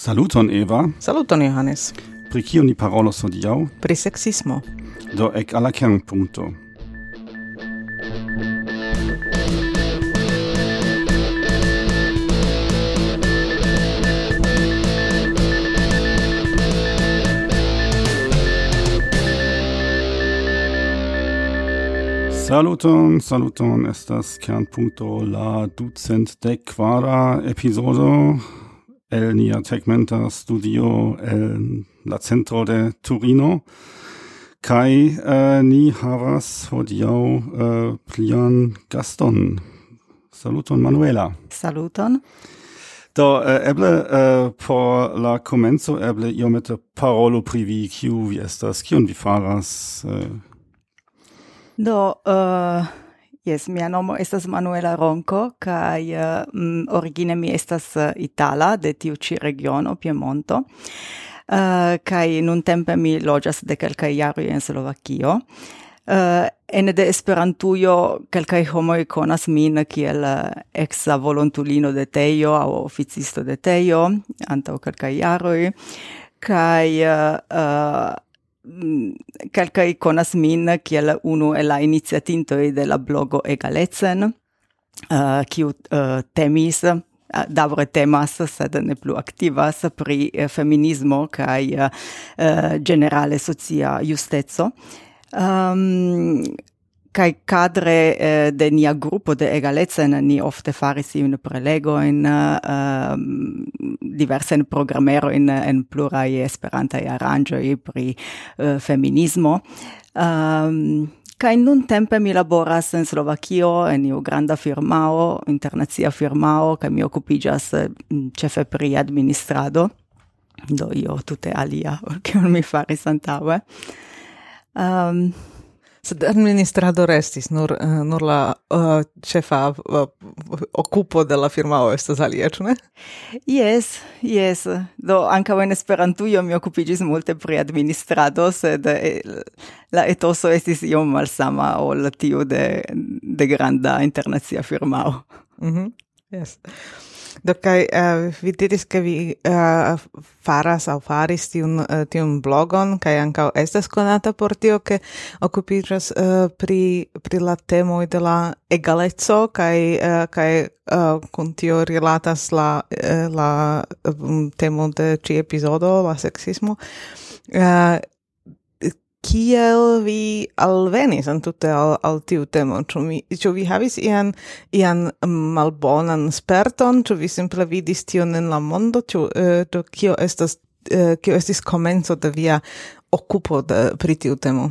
Saluton Eva. Saluton Johannes. Pri kio ni parolos hodiaŭ? Pri seksismo. Do ek al la kernpunkto. Saluton, saluton, estas Kernpunkto la ducent dec quara episodo el nia tegmenta studio el la centro de Turino. Kai uh, ni havas hodiaŭ uh, plian gaston. Saluton Manuela. Saluton. Do uh, eble uh, por la komenco eble iomete parolo pri vi kiu vi estas, kion vi faras. Uh. Do uh, Yes, mia nomo estas Manuela Ronco, kai uh, eh, mm, origine mi estas uh, itala de tiu ci regiono Piemonto. Eh, uh, kai nun tempe mi loĝas de kelkaj jaroj en Slovakio. Uh, ene de Esperantujo kelkaj homoj konas min kiel uh, eksa volontulino de Tejo aŭ oficisto de Tejo antaŭ kelkaj jaroj kaj uh, uh, Mm, calcai conas min kiel unu el la iniziatintoi de la blogo Egalecen, uh, kiu uh, temis, uh, davre temas, sed ne plu activas pri uh, feminismo kai uh, uh, generale socia justezo Um, kai cadre eh, de nia gruppo de egalecen ni ofte faris un prelego in uh, ehm, diverse in programmero in en plurai esperanta e arrangio i pri uh, feminismo. Um, kai nun tempe mi laboras in Slovakio en iu granda firmao internacia firmao kai mi occupigas cefe eh, pri administrado do io tutte alia che mi faris antaŭe. Um, Sed administrado restis, nur, eh, nur la eh, uh, cefa uh, eh, occupo de la firmao estas alie, ne? Yes, yes. Do, ankaŭ en Esperantujo mi occupigis multe pri administrado, sed la etoso estis iom malsama ol tiu de, de granda internacia firmao. Mm -hmm. Yes. Do kai uh, eh, vi diris ke vi uh, faras au faris tiun uh, tiun blogon kai anka estas konata por tio ke okupiĝas uh, pri pri la temo de la egaleco kai uh, kai uh, kun tio rilatas la uh, la um, temo de ĉi epizodo la seksismo. Uh, kiel vi alvenis en tute al, al tiu temo? Ĉu, mi, ĉu vi havis ian, ian malbonan sperton? Ĉu vi simple vidis tion en la mondo? Ĉu eh, uh, do kio estas uh, kio estis komenco de via okupo de, pri tiu temo?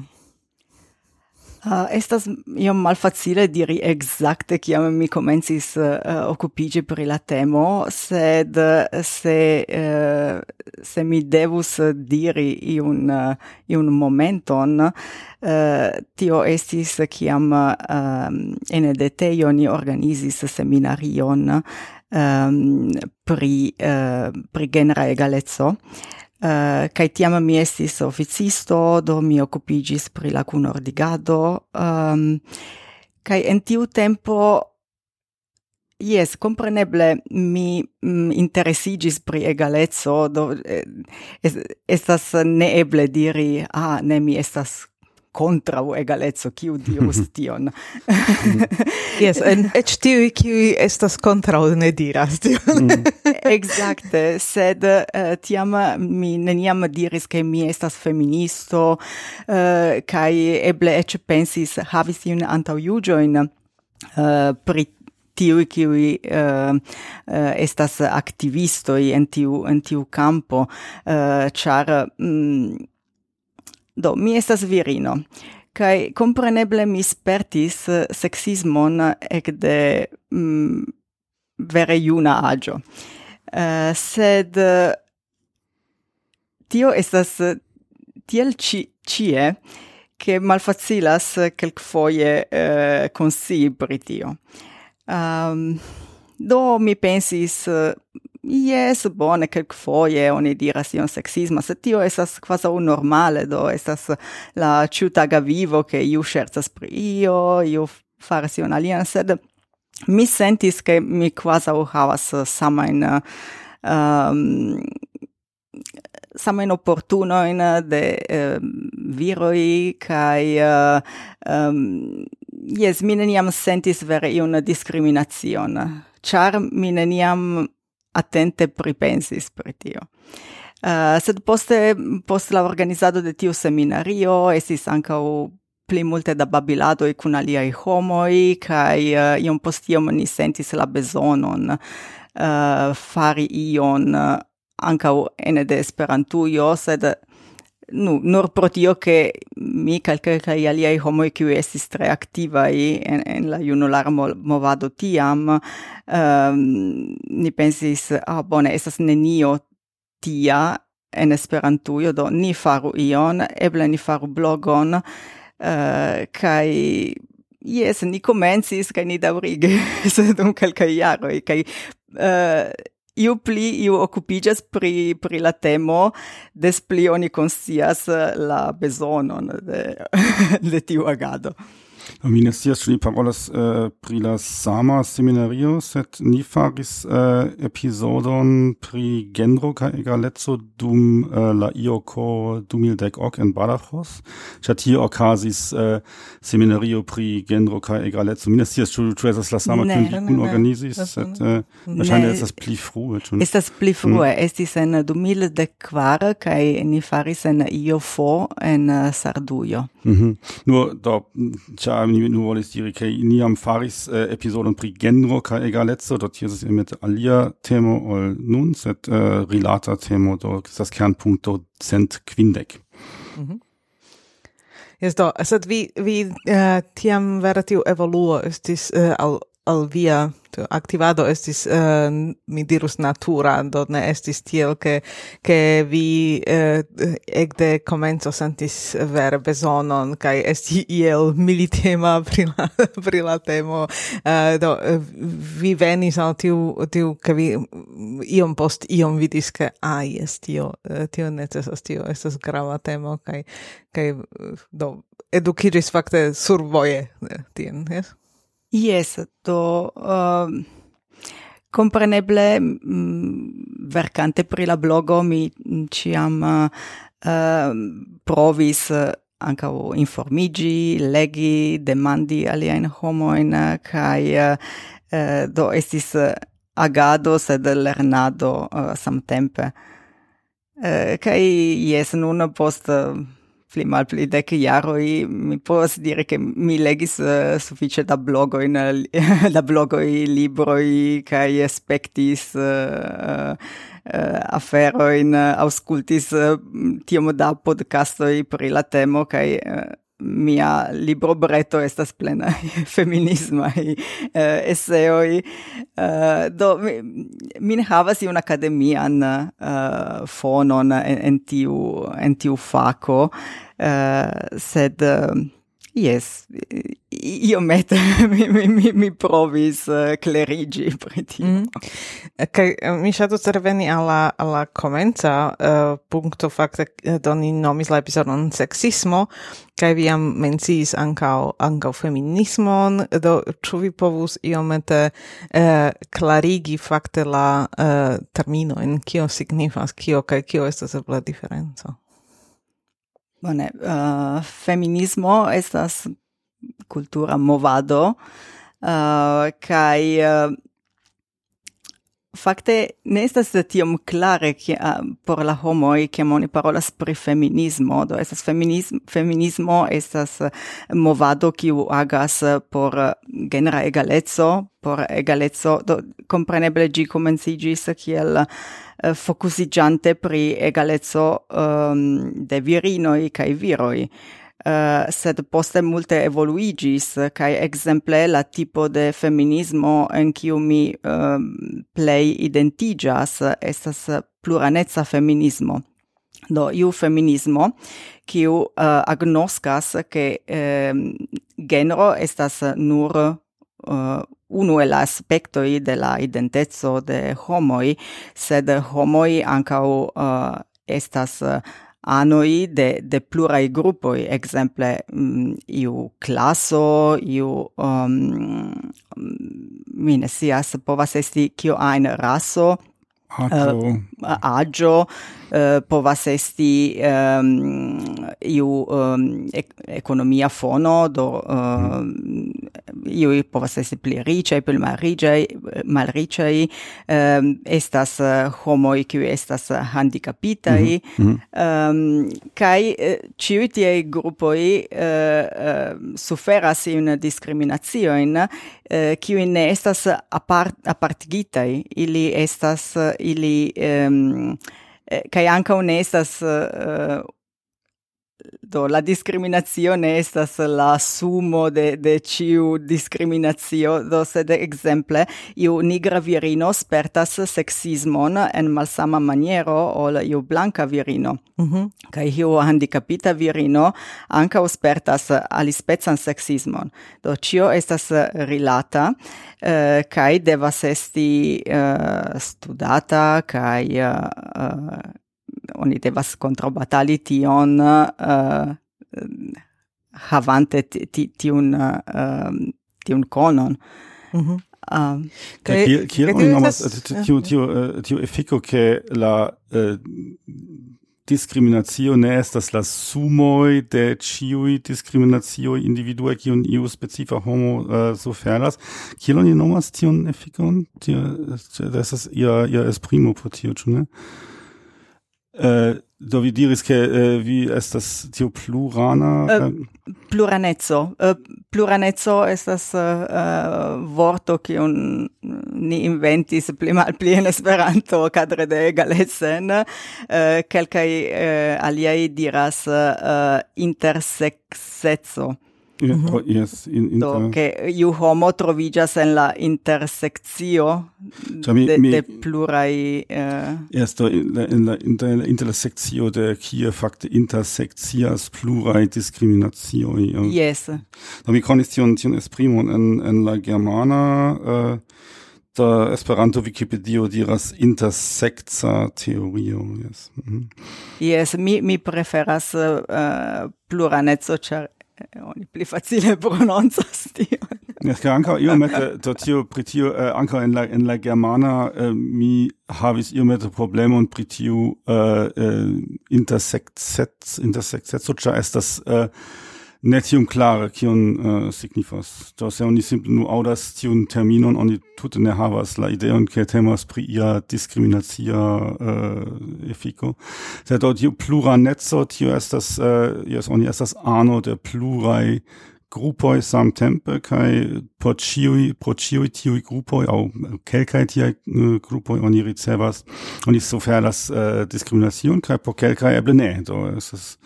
Uh, estas io malfacile diri exacte kiam mi comencis uh, occupigi pri la temo, sed eh, se, uh, se mi devus diri iun, uh, iun momenton, uh, tio estis kiam uh, ene deteio ni organizis seminarion um, pri, uh, pri genera egalezzo, Uh, kai tiam mi estis oficisto, do mi occupigis pri la cunordigado, um, ehm, kai en tiu tempo, yes, compreneble, mi mm, interesigis pri egalezzo, do eh, es, estas neeble diri, ah, ne, mi estas contra o egalezzo kiu dius tion. Mm. Yes en et tiu kiu estas contra ne diras tion. Mm. Exacte sed uh, tiam mi neniam diris ke mi estas feministo eh, uh, kai eble et pensis havis iun antaŭjuĝojn uh, pri tiui kiui uh, uh, estas activistoi en tiu en tiu campo uh, char mm, Do, mi estas virino. Kai compreneble mi spertis eh, sexismon ec de mm, vere iuna agio. Uh, eh, sed uh, tio estas tiel ci, cie che malfacilas quelquefoie uh, consii pri tio. Um, do mi pensis uh, Yes, bone, quelquefoie oni diras ion sexismo, se tio esas quasi un normale, do esas la ciutaga vivo che iu scherzas pri io, iu faras ion alian, sed mi sentis che mi quasi havas samain um, samain opportunoin de uh, viroi kai uh, um, yes mi neniam sentis vere iun discriminacion. Char mi neniam attente pripensis pri tio. Uh, sed poste, post la organizado de tiu seminario, esis ankaŭ pli multe da babiladoi cun aliai homoi, kai uh, eh, iom post iom ni sentis la bezonon uh, fari ion uh, ancau ene de esperantuio, sed nu, nur pro tio che mi cal quelcae aliei homoi qui estis tre activai en, en la junular movado tiam, um, ni pensis, ah, bone, estas nenio tia en Esperantujo, do ni faru ion, eble ni faru blogon, uh, kai Yes, ni comencis, kai ni daurige, se dum calcai jaroi, kai uh, iu pli iu occupigas pri, pri la temo, des pli oni conscias eh, la besonon de, de tiu agado. Mi ne scias, ĉu ni parolas uh, pri la sama seminario, sed ni faris uh, episodon pri genro kaj egaleco dum uh, la IOCO 2010 en Badajoz. Ĉar tie okazis uh, seminario pri genro kaj egaleco. Mi ne scias, ĉu ĉu estas la sama kiun vi kunorganizis, sed eh, verŝajne estas pli frue. Ĉu estas pli mm. frue. Mm. Estis en 2004 kaj ni faris en IOFO en Sardujo. Mm -hmm. Nur do, ĉar mi nu volis diri, che niam faris äh, episodon pri genro ca egalezo, dot hiesis mit alia temo ol nun, set äh, rilata temo, do estas kernpunkto cent quindec. Mm -hmm. Yes, do, sed vi, vi uh, tiam vera tiu evoluo estis uh, äh, al al via activado estis uh, mi dirus natura do ne estis tiel ke ke vi uh, eh, de comenzo sentis vere bezonon kai esti iel militema pri la, pri la temo uh, do vi venis al tiu tiu ke vi iom post iom vidis ke ai ah, jes tio eh, tio necesas tio estas grava temo kai kai do edukiris fakte survoje tien yes? Yes, do uh, compreneble mh, vercante pri la blogo mi ciam uh, um, provis uh, ancau informigi, legi, demandi alien homoin, uh, kai uh, uh, do estis uh, agado, sed lernado uh, samtempe. Uh, kai, yes, nun post... Uh, pli mal pli dec iaroi mi povas dire che mi legis uh, suffice da blogo in da i libroi kai aspectis uh, eh, uh, eh, afero in uh, auscultis uh, tiom da podcastoi pri la temo kai uh, mia libro breto estas plena feminisma i eh, uh, eseoi uh, eh, do mi, min havas iun akademian uh, eh, fonon en, en tiu en tiu fako uh, sed uh, Yes, io met mi, mi, mi, mi provis uh, clerigi pri tio. Mm. Okay, eh, mi ŝatus reveni alla alla al uh, eh, punkto fakte do ni nomis la epizodon seksismo kai vi am menciis ankaŭ ankaŭ feminismon do ĉu vi povus iomete uh, clarigi fakte la uh, terminojn kio signifas kio kai kio estas la diferenco? bone, uh, feminismo estas cultura movado, eh, uh, kai uh, eh, Fakte ne estas tiom klare ke uh, por la homoj ke oni parolas pri feminismo, do estas feminismo, feminismo estas eh, movado kiu agas eh, por eh, genera egaleco, por egaleco, do kompreneble ĝi komenciĝis kiel uh, fokusiĝante pri egaleco um, de virinoj kaj viroj. Uh, sed poste multe evoluigis kai exemple la tipo de feminismo en kiu mi ehm, um, plej identigas estas pluranezza feminismo. Do iu feminismo kiu uh, eh, agnoskas ke ehm, genro estas nur eh, uno el aspecto de la identezzo de homoi sed homoj uh, estas anoi de, de plurai grupoi, exemple um, iu classo, iu, um, mm, mine sias, povas esti kio ein raso, Agio. Uh, agio uh, povas esti um, iu um, economia fono do uh, mm. Um, iui povas esti pli ricei, pli malricei, malricei, um, estas eh, uh, homo qui estas eh, handicapitai, mm -hmm. um, ehm, kai ciui eh, tiei grupoi uh, uh, suferas in discriminatioin uh, ne estas apart, apartigitai, ili estas, ili... Ehm, um, kai anca ne estas uh, do la discriminazione estas la sumo de de ciu discriminazio. Do se de ekzemple iu nigra virino spertas sexismon en malsama maniero ol iu blanca virino. Mm -hmm. kaj iu handicapita virino ankaŭ spertas alispecan sexismon do cio estas rilata eh, kaj devas esti eh, studata kaj eh, oni devas kontrobatali tion uh, havante tiun eh, tiun konon. Mhm. Um, kaj kiel oni nomas tiu tiu tiu efiko ke la discriminatio ne estas la sumoi de ciui discriminatio individue cion iu specifa homo uh, suferas. Kiel oni nomas tion efikon Tio, das ist ihr, ihr esprimo por tio, ne? Uh, do vi diris che uh, äh, vi estas tio plurana? Uh, pluranezzo. Uh, pluranezzo estas uh, uh, vorto che un ni inventis pli malpli en Esperanto cadre de Galesen. Uh, kelkaj uh, aliai diras uh, Yes, mm -hmm. Oh, yes in, in Do, uh, che iu homo trovigas en la intersectio mi, de, mi... de plurai... Uh... Yes, do, in la, in la, in, la intersectio de kie facte intersectias plurai discriminatioi. Eh. Yes. Do mi conis tion, tion esprimon en, en la germana... Uh, da Esperanto Wikipedio diras intersecta teorio. Yes, mm -hmm. yes mi, mi preferas eh, uh, pluranezzo, char Eh, oni pli facile prononcas tion. Ja, yes, ankaŭ iomete do tio pri tio eh, ankaŭ en la en la germana eh, mi havis iomete problemon pri tiu eh, eh, intersekt set intersekt set ĉar estas eh, netium klare kion uh, signifas. Do se oni simple nu audas tiun terminon, oni tute ne havas la ideon ke temas pri ia diskriminacia uh, efiko. se do tiu plura netzo tio estas uh, jes oni estas ano de pluraj grupoi samtempe kai por ciui por ciui tiui grupoi au kelkai tia uh, grupoi oni ricevas oni sofer las uh, diskriminacion kai por kelkai eble ne do es es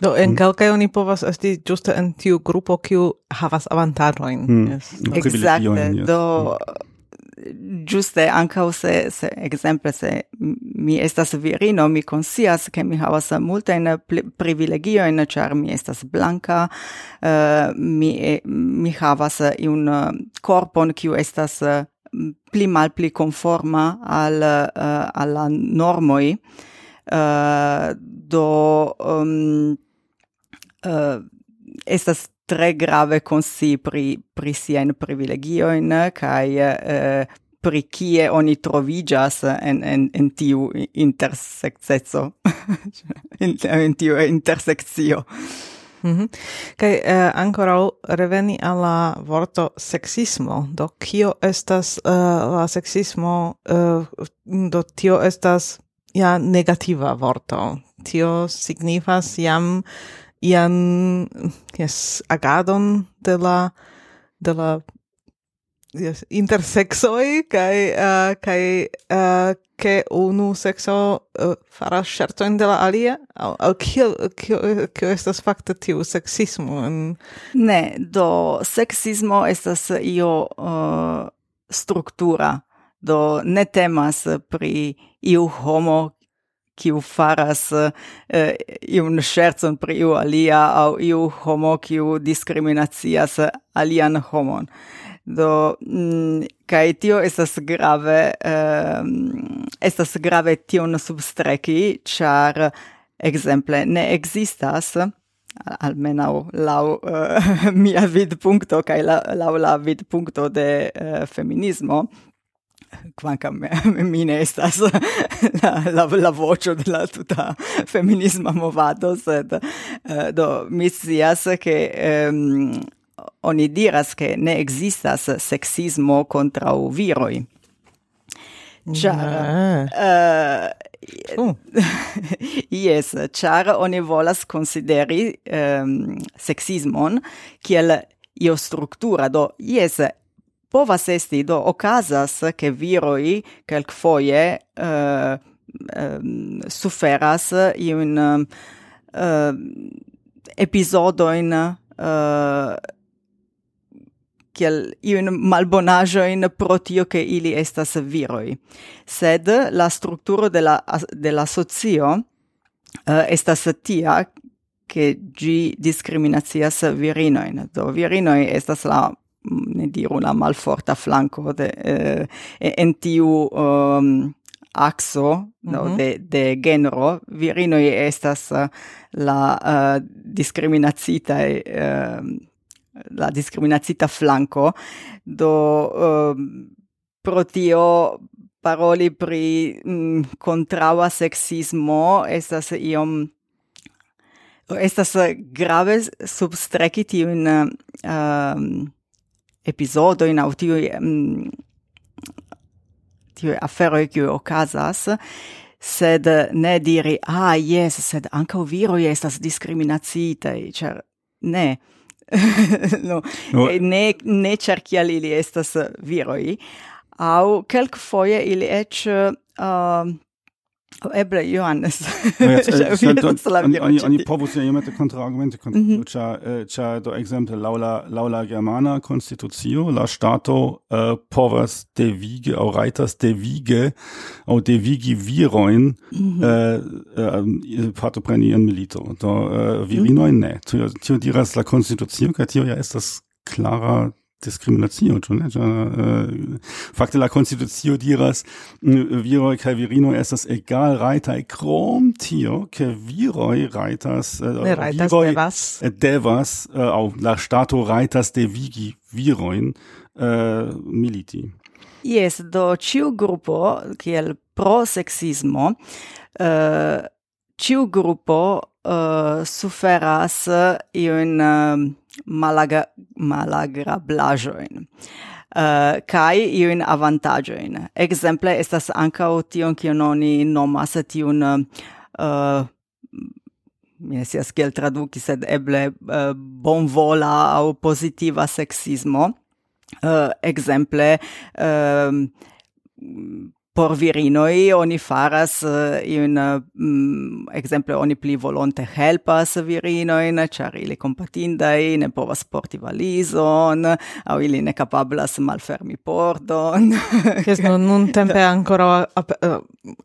Do en mm. kelkaj oni povas esti ĝuste en tiu grupo kiu havas avantaĝojn. Mm. Yes. Exacte. Yes. Do mm. ĝuste ankaŭ se se ekzemple se mi estas virino mi konscias ke mi havas multajn privilegiojn ĉar mi estas blanka uh, mi mi havas iun korpon kiu estas uh, pli malpli conforma al eh, uh, alla normoi uh, do um, uh, estas tre grave consi pri, pri sien privilegioin, kai uh, eh, pri kie oni trovigas en, en, en tiu interseccezo, in, in tiu interseccio. Mm -hmm. Kaj eh, ancora reveni alla vorto sexismo do kio estas eh, la sexismo eh, do tio estas ja negativa vorto. Tio signifas jam ian yes agadon de la de la yes intersexoi kai uh, kai uh, ke unu sexo uh, faras in de la alia? Au au kio kio kio estas fakte tiu sexismo en ne do sexismo estas io uh, struktura. Do ne temas pri iu homo kiu faras uh, iun scherzon pri iu alia au iu homo kiu discriminacias alian homon. Do, mm, kai tio estas grave, uh, estas grave tion substreki, char, exemple, ne existas, almenau lau uh, mia vidpunkto, kai la, lau la vidpunkto de uh, feminismo, quancam mi ne estas la, la, la vocio de la tuta feminisma movado, sed uh, do mi sias che um, oni diras che ne existas sexismo contra viroi. Char, eh, uh, uh. yes, char oni volas consideri um, ehm, sexismon kiel io struttura do yes povas esti do okazas che viroi quelc foie uh, eh, um, eh, suferas iun uh, episodoin uh, kiel iun malbonajoin pro tio ke ili estas viroi. Sed la strukturo de la, de la socio uh, estas tia che gi discriminacias virinoin. Do virinoi estas la ne diru la malforta flanco de eh, en tiu um, axo mm -hmm. no, mhm. de, de genero virinoi estas uh, la uh, discriminacita uh, la discriminacita flanco do uh, pro tio paroli pri mm, contraua sexismo estas iom estas grave substreki in uh, um, episodo in autio um, tiuj mm, aferoj o okazas sed ne diri ah yes sed anche viro estas diskriminacitaj cioè ne no, no. ne ne ĉar kial estas estas au aŭ kelkfoje ili eĉ uh, Oh, eble Johannes. No, jetzt, äh, sind, oni, povus ja iomete kontraargumente kontra, mm -hmm. Eh, ĉar do ekzemple laŭ la laŭ la germana konstitucio la ŝtato äh, povas devige aŭ rajtas devige aŭ devigi virojn mm -hmm. äh, äh, partopreni milito. Do äh, virinojn mhm. ne. Tio, tio diras la konstitucio kaj tio ja estas klara discriminatio tu ne? Uh, fakte la constitutio diras viroj kaj virinoj estas egalrajtaj krom tio, ke viroi rajtas uh, ne reiters viroj devas eh, devas uh, au la ŝtato rajtas devigi viroin uh, militi. yes do ciu grupo kiel pro sexismo uh, ciu gruppo uh, suferas iun uh, malaga malagrablajoin uh, kai iun avantajoin Exemple, estas ancao tion ki oni nomas tion uh, mi ne sias kiel traduki, sed eble uh, bonvola au positiva sexismo. Uh, exemple, uh, por virinoi oni faras uh, in um, exemple oni pli volonte helpas virinoin le ili e ne povas porti valizon aŭ ili ne capablas malfermi pordon che non nun tempe ancora ap eh,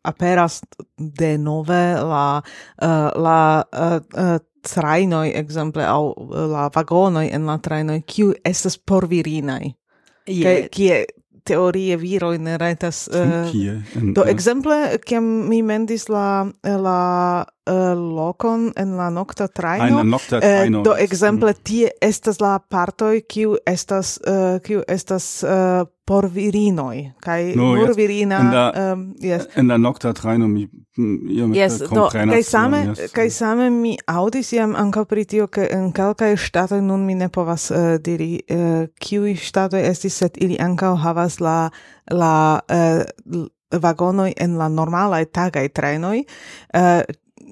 aperas de nove la uh, la uh, uh, trainoi exemple au la vagonoi en la trajnoj kiu estas por virinai yeah. kie teorie viro in retas uh, eh, do exemple kiam mi mendis la la Eh, uh, lokon en la nocta traino. Ah, en nocta eh, traino. Uh, do exemple tie estas la partoj kiu estas uh, kiu estas uh, por virinoj kaj no, nur yes. virina en la, um, yes. en la nocta traino mi iom yes, do, kaj same yes. kaj same mi aŭdis jam ankaŭ pri tio ke en kelkaj ŝtatoj nun mi ne povas uh, diri uh, kiuj ŝtatoj estis sed ili ankaŭ havas la la uh, vagonoj en la normalaj tagaj trajnoj, uh,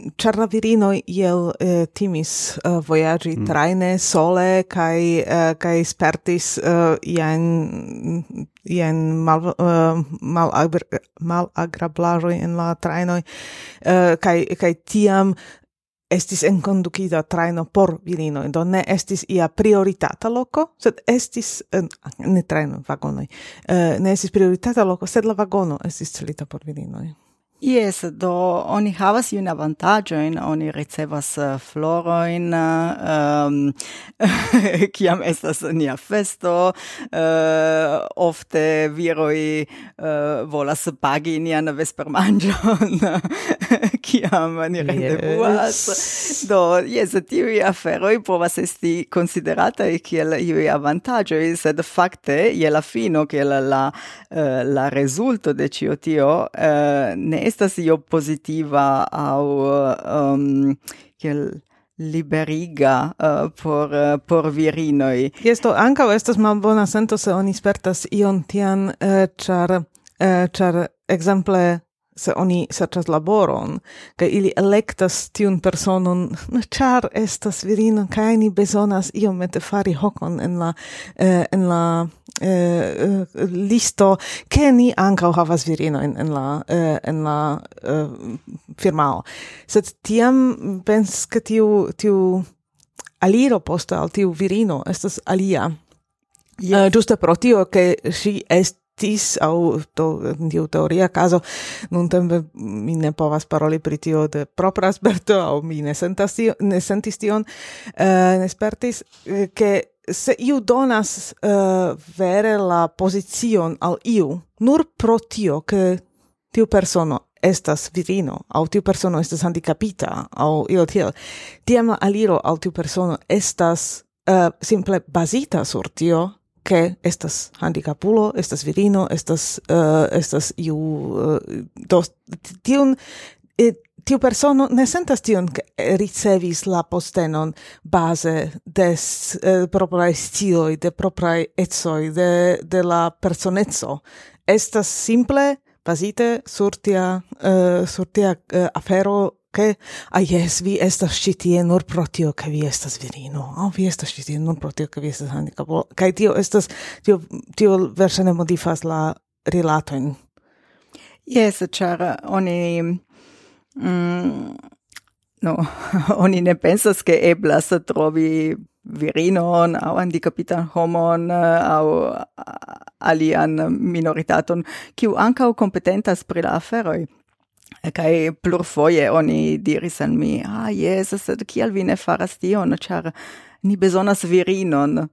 Ĉar la virinoj iel eh, timis uh, voyagi mm. traine sole kai uh, kai spertis uh, ian ian mal uh, mal agr malagrablaĵoj en la traino uh, kai kai tiam estis enkondukita traino por virino do ne estis ia prioritata loko, sed estis, ne traino, vagonoj, ne estis prioritata loko, sed la vagono estis celita por virino Yes, do oni havas iun avantaggioin, oni ricevas eh, uh, floroin, um, ehm, kiam estas nia festo, uh, ofte viroi uh, eh, volas pagi nian vespermangion, kiam ni rendevuas. Yes. Do, yes, tiui aferoi povas esti consideratai kiel iui avantagioi, sed fakte, je la fino, kiel la, uh, la resulto de cio tio, uh, ne estas io positiva au um, kiel liberiga uh, por uh, por virinoj. Jesto anka estas malbona sento se oni spertas ion tian, uh, ĉar uh, char exemple se oni serĉas laboron kaj ili elektas tiun personon char estas virino kaj ni bezonas iomete fari hokon en la eh, en la eh, eh, listo ke ni ankaŭ havas virinojn en la eh, en la eh, firmao sed tiam pens ke tiu tiu aliro poste al tiu virino estas alia Yes. Eh, uh, giusto pro tio che si est estis au do in tiu teoria caso nun tempe mi ne povas paroli pri tio de propra sperto au mi ne sentas tio, ne sentis tion uh, ne spertis eh, che se iu donas uh, vere la pozicion al iu nur pro tio che tiu persono estas virino, au tiu persono estas handicapita, au io tiel. Tiam aliro al tiu persono estas uh, simple basita sur tio, che estas handicapulo, estas virino, estas uh, estas iu uh, dos tiun tiu persono ne sentas tion ricevis la postenon base des eh, proprae scioj, de proprae etsoi, de, de la personezzo. Estas simple basite, sur tia, eh, sur tia eh, afero che? Ah yes vi estas ĉi tie nur pro tio ke vi estas virino. Aŭ oh, vi estas ĉi nur pro tio ke vi estas handicapo, kai tio estas tio tio verŝajne modifas la rilatojn. Yes, chara oni mm, no, oni ne pensas ke eblas trovi virinon au handicapitan homon au alian minoritaton kiu ankaŭ kompetentas pri la aferoj kai plurfoje oni diris al mi ah yes sed kial vi ne faras tion? Char ni bezonas virinon.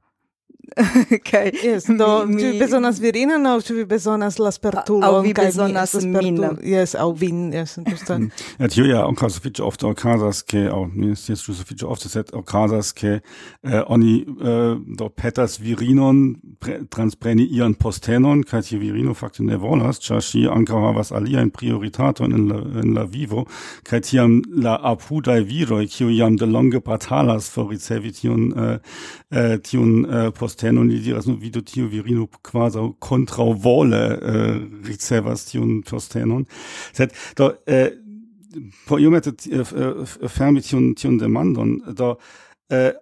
kaj yes, do mi, mi... bezonas virina, no ĉu vi bezonas la spertulo, au vi bezonas min Yes, au vin jes entute mm. ja tio ja ankaŭ sufiĉe ofte okazas ke aŭ jetzt scias so sufiĉe ofte set okazas ke eh, oni eh, do petas virinon pre, transpreni ian postenon kaj tiu virino fakte ne volas ĉar si ankaŭ havas aliajn prioritato in la in la vivo kaj tiam la apudaj viroj iam de longe batalas for ricevi tiun eh, eh tiun eh, postenon postenon ili diras, no vidu tiu virino quasi contra vole äh, ricevas tiun postenon. Sed, do, äh, po iomete äh, fermi tiun, tiun demandon, do, äh,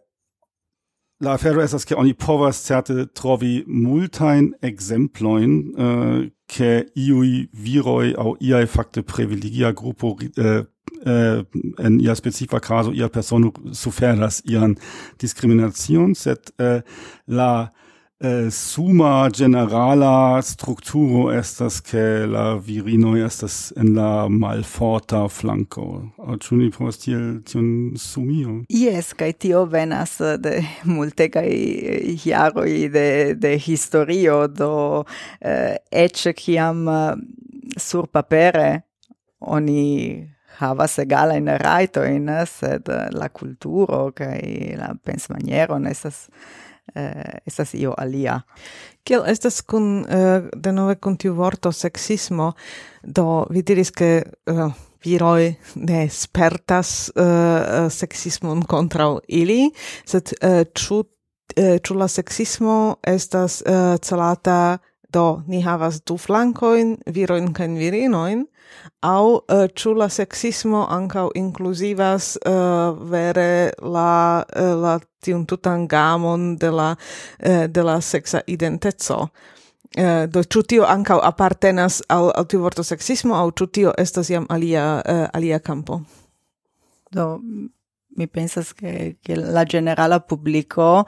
la afero esas che oni povas certe trovi multain exemploin, äh, che iui viroi au iai facte privilegia gruppo äh, eh, äh, eh, en ia specifa caso ia persona suferas ian discriminacion, set äh, eh, la eh, suma generala strukturo estas che la virino estas en la malforta flanco. Ĉu ni povas tiel tion sumio? Jes, kaj tio venas eh, de multegaj eh, jaroj de, de historio, do eh, eĉ kiam eh, sur papere oni havas egalajn rajtojn, sed la kulturo kaj la pensmaniero estas... estas eh, estas io alia. Kiel estas kun, eh, de nove kun tiu vorto sexismo, do vi diris ke eh, viroi ne spertas eh, eh sexismon kontraŭ ili, sed eh, ĉu eh, la sexismo estas eh, celata do ni havas du flankoin viroin kaj virinoin, au uh, ĉu la sexismo ankaŭ inkluzivas uh, vere la uh, la tiun tutan gamon de la uh, de la sexa identeco? Uh, do ĉu tio ankaŭ apartenas al al tiu vorto sexismo, aŭ ĉu tio estas jam alia uh, alia campo do mi pensas che, che la generala publico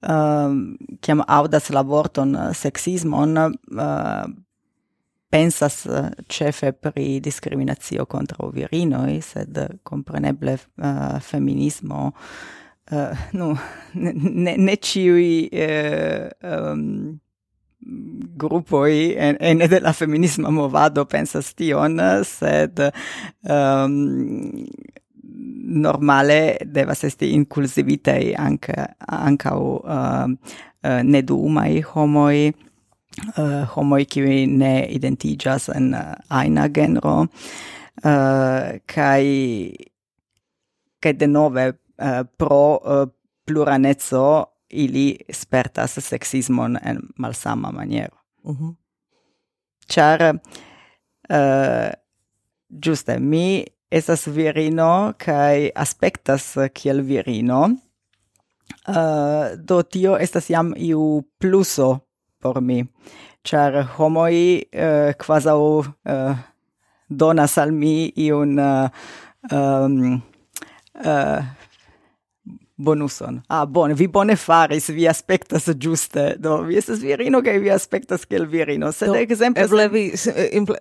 uh, chiam audas la vorton sexismon uh, pensas eh, cefe pri discriminatio contra virinoi, sed compreneble uh, eh, feminismo uh, nu, ne, ne ciui uh, um, gruppoi en, ene de la feminisma movado pensas tion, sed um, normale devas esti inclusivitei anca, anca uh, uh, nedumai homoi, uh, homoi qui ne identigas en eh, uh, aina genro. Uh, kai kai de nove uh, pro uh, pluranezzo ili spertas sexismon en malsama maniero. Mhm. Uh -huh. char uh, giuste mi esas virino kai aspectas kiel virino. Uh, do tio estas jam iu pluso por mi, char homoi uh, quasau uh, donas al mi iun uh, um, uh, bonuson. Ah, bone, vi bone faris, vi aspectas giuste, do, vi estes virino, che vi aspectas quel virino, sed exemple... Eble vi,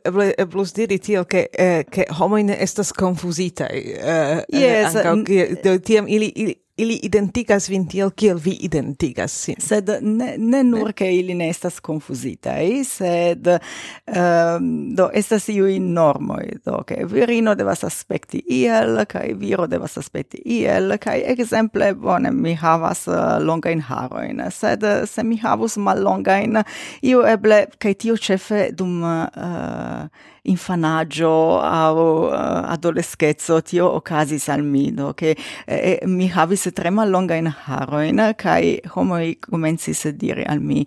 eble, eblus diri tio, che, eh, che homoine estas confusitae, eh, yes, anca, do, tiam ili, ili ili identigas vin tiel kiel vi identigas sin. Sed ne, ne nur che ili ne estas confusitai, sed um, do estas iui normoi, do che virino devas aspecti iel, kai viro devas aspecti iel, kai exemple, bone, mi havas eh, uh, longain haroin, sed se mi havus mal longain, iu eble, kai tio cefe dum uh, infanaggio au uh, adolescezzo tio ocasis al mi do che eh, eh mi havis tre mallonga in haroin kai homoi comensis dire al mi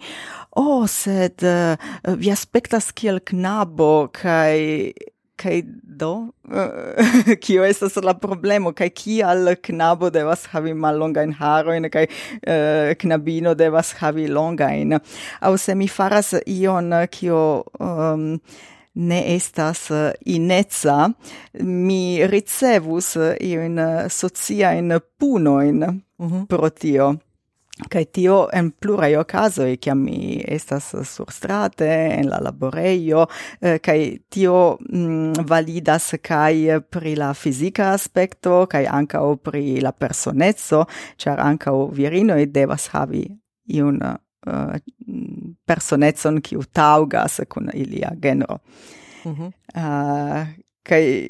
oh sed uh, vi aspectas kiel knabo kai kai do kio estas la problemo kai kial knabo devas havi mallongajn harojn kai uh, knabino devas havi longajn au se mi faras ion kio um, ne estas inezza, mi ricevus in socia in punoin mm -hmm. pro tio. kai tio en plurai ocasoi, ciam mi estas sur strate, en la laboreio, kai eh, tio mm, validas kai pri la fisica aspecto, kai ancao pri la personezzo, char virino virinoi devas havi iun uh, personetson kiu taugas kun ilia genro. Ah, mm -hmm. uh, kai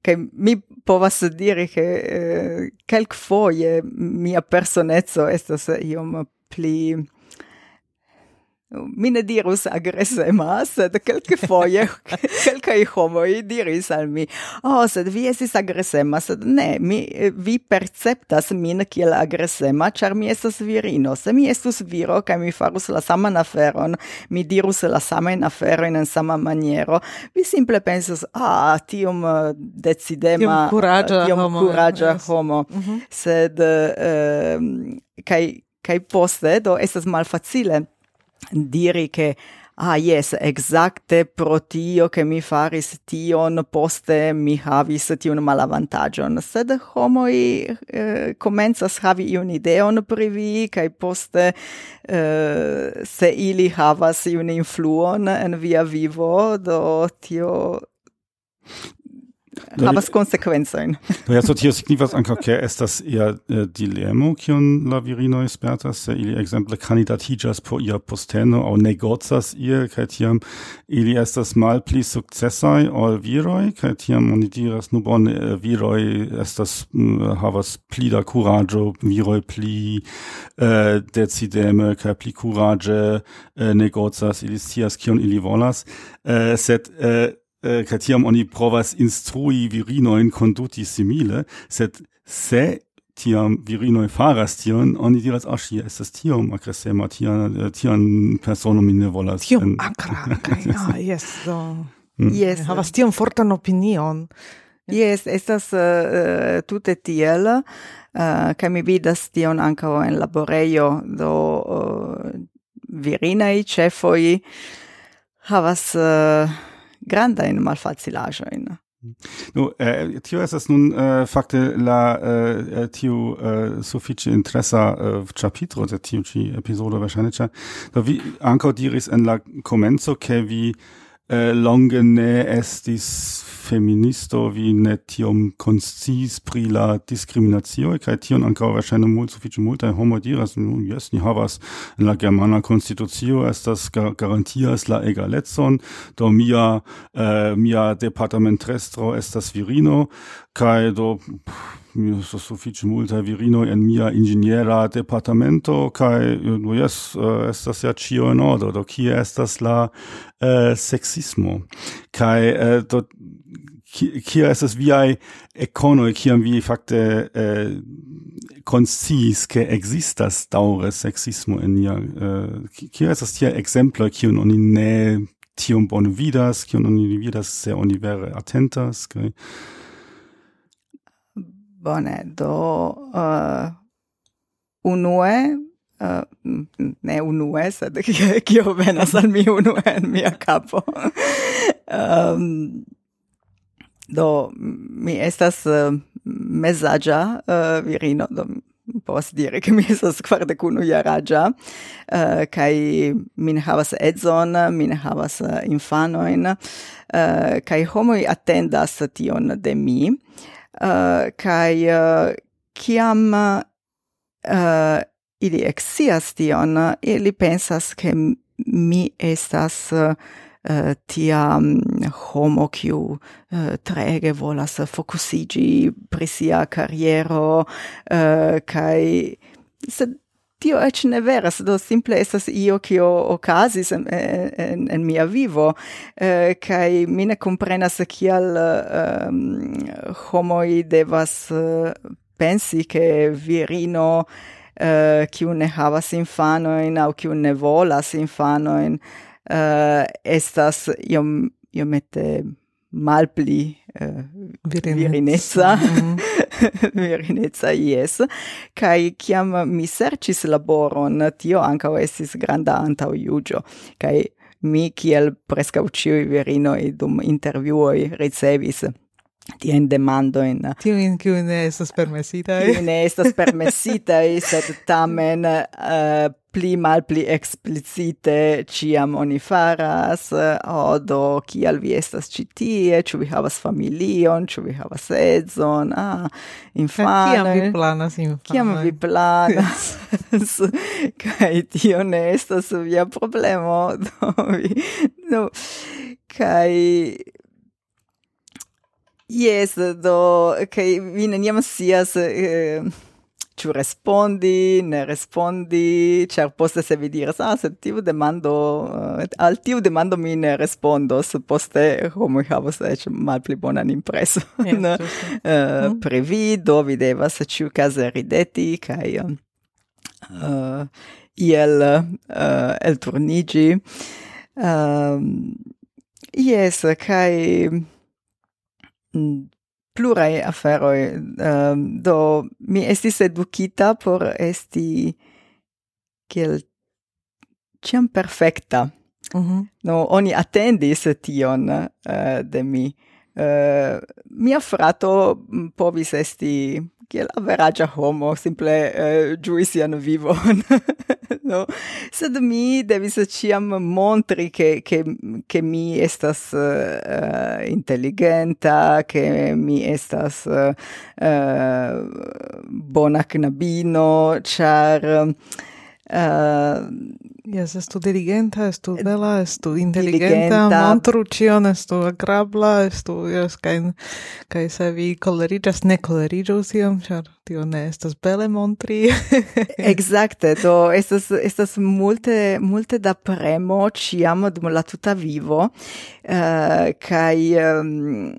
che mi povas diri che uh, eh, kelk foje mia personezzo estas iom pli mi ne dirus agresema, sed quelque foie, quelcae homoi diris al mi, oh, sed vi esis agresema, sed ne, mi, eh, vi perceptas min kiel agresema, char mi estas virino. Se mi estus viro, ca mi farus la saman aferon, mi dirus la saman aferon en sama maniero, vi simple pensas, ah, tiom eh, decidema, tiom eh, curagia tium homo, curagia yes. homo. Mm -hmm. sed, uh, kai, kai poste, do, estas malfacile, diri che Ah, yes, exacte pro tio che mi faris tion, poste mi havis tion malavantagion. Sed homoi eh, comenzas havi iun ideon pri vi, cae poste eh, se ili havas iun influon en via vivo, do tio havas konsekvencojn. Do ja tio signifas ankaŭ ke estas ia eh, dilemo kiun la virinoj spertas se ili ekzemple kandidatiĝas por ia posteno aŭ negocas ie kaj tiam ili estas malpli sukcesaj ol viroj kaj tiam oni diras nu bone eh, viroj estas mm, havas pli da kuraĝo viroj pli eh, decideme kaj pli kuraĝe eh, negocas ili scias kion ili volas eh, sed eh, eh, kaj tiam oni provas instrui virinoin conduti simile, sed se tiam virinoi faras tion, oni diras, ah, es estas tiom tiam, tian, tiam personum mi ne volas. Tiom akra, kaj, yes, ah, jes, do. Mm. Jes, havas tiam fortan opinion. Yes, estas uh, tute tiel, uh, mi vidas tion ankaŭ en laboreio, do uh, virinaj cefoi havas uh, grandajn malfacilaĵojn. Nu, eh, tio estas nun eh, fakte la eh, eh tio eh, sufiĉe interesa eh, ĉapitro de tiu ĉi epizodo verŝajne, ĉar do vi ankaŭ diris en la komenco, ke vi eh, longe ne estis feministo vi ne tiom konsciis pri la diskriminacio kaj tion ankaŭ verŝajne mult sufiĉe multaj homoj diras nu jes ni havas en la germana konstitucio estas garantias la egalecon do mia eh, mia departamentestro estas virino kaj do pff, so sufiĉe multaj virinoj en mia inĝeniera departamento kaj eh, no jes eh, estas ja ĉio en ordo. Do kie estas la eh, uh, sexismo kaj uh, do kia estas viaj ekonoj kiam vi fakte eh, konsciis ke ekzistas daŭre sexismo en nia eh, kia estas tia ekzemploj kiun oni ne tiom bone vidas kiun oni vidas se oni vere atentas kaj Bone, do uh, unue uh, ne unue, sed kio venas al mi unue en mia capo. um, do mi estas uh, mesagia uh, virino, do Posso dire che mi estas kvardek unu jaraĝa uh, kaj mi havas edzon mi havas havas infanojn uh, homo homoj atendas tion de mi uh, kai uh, kiam uh, ili exias tion ili pensas ke mi estas uh, tia mm, homo kiu uh, trege volas fokusigi pri sia kariero uh, kai sed tio ec ne veras, do simple estas io kio ocasis en, en, en mia vivo, eh, kai mi ne comprenas kial eh, homoi devas uh, pensi che virino eh, uh, kiu ne havas infanoin au kiu ne volas infanoin uh, eh, estas iom, iomete malpli uh, virinezza, virinezza. Mm -hmm. virineca yes. Kai kiam mi sercis laboron, tio anka estis granda anta iugio, kai mi kiel prescau ciui virinoi dum interviuoi ricevis ti en demando in ti in che ne estas permesita e ne estas permesita e sed tamen uh, pli mal pli explicite ciam oni faras o do kial vi estas ĉi tie? Ĉu vi havas familion? Ĉu vi havas edzon? Ah infano kiam vi planas infano kiam vi planas? Kaj tio ne estas via problemo. Do vi no kaj Yes, do, kai vi neniam sias... Eh, ciu respondi, ne respondi, cer poste se vi diras, ah, se tiu demando, eh, al tiu demando mi ne respondos, poste homoj havos mal pli bonan impreso. yes, uh, mm. pri vi, do vi devas ĉiukaze rideti kaj uh, iel uh, elturniĝi. Uh, yes, kai... Mm, plurai aferoi. Um, do, mi estis educita por esti kiel ciam perfecta. Mm -hmm. No, oni attendis tion uh, de mi. Uh, mia frato mm, povis esti kiel averagia homo, simple uh, giui sian vivon, no? Sed mi devis ciam montri che, che, che mi estas eh, uh, intelligenta, che mi estas uh, bona knabino, char... Uh, Uh, yes, estu diligenta, estu eh, bela, estu inteligenta, montru cion, estu agrabla, estu, yes, cain, kai se vi colerigas, ne colerigas iam, char tio ne estas bele montri. Exacte, do estas, estas multe, multe da premo ciam dum la tuta vivo, uh, kai, um,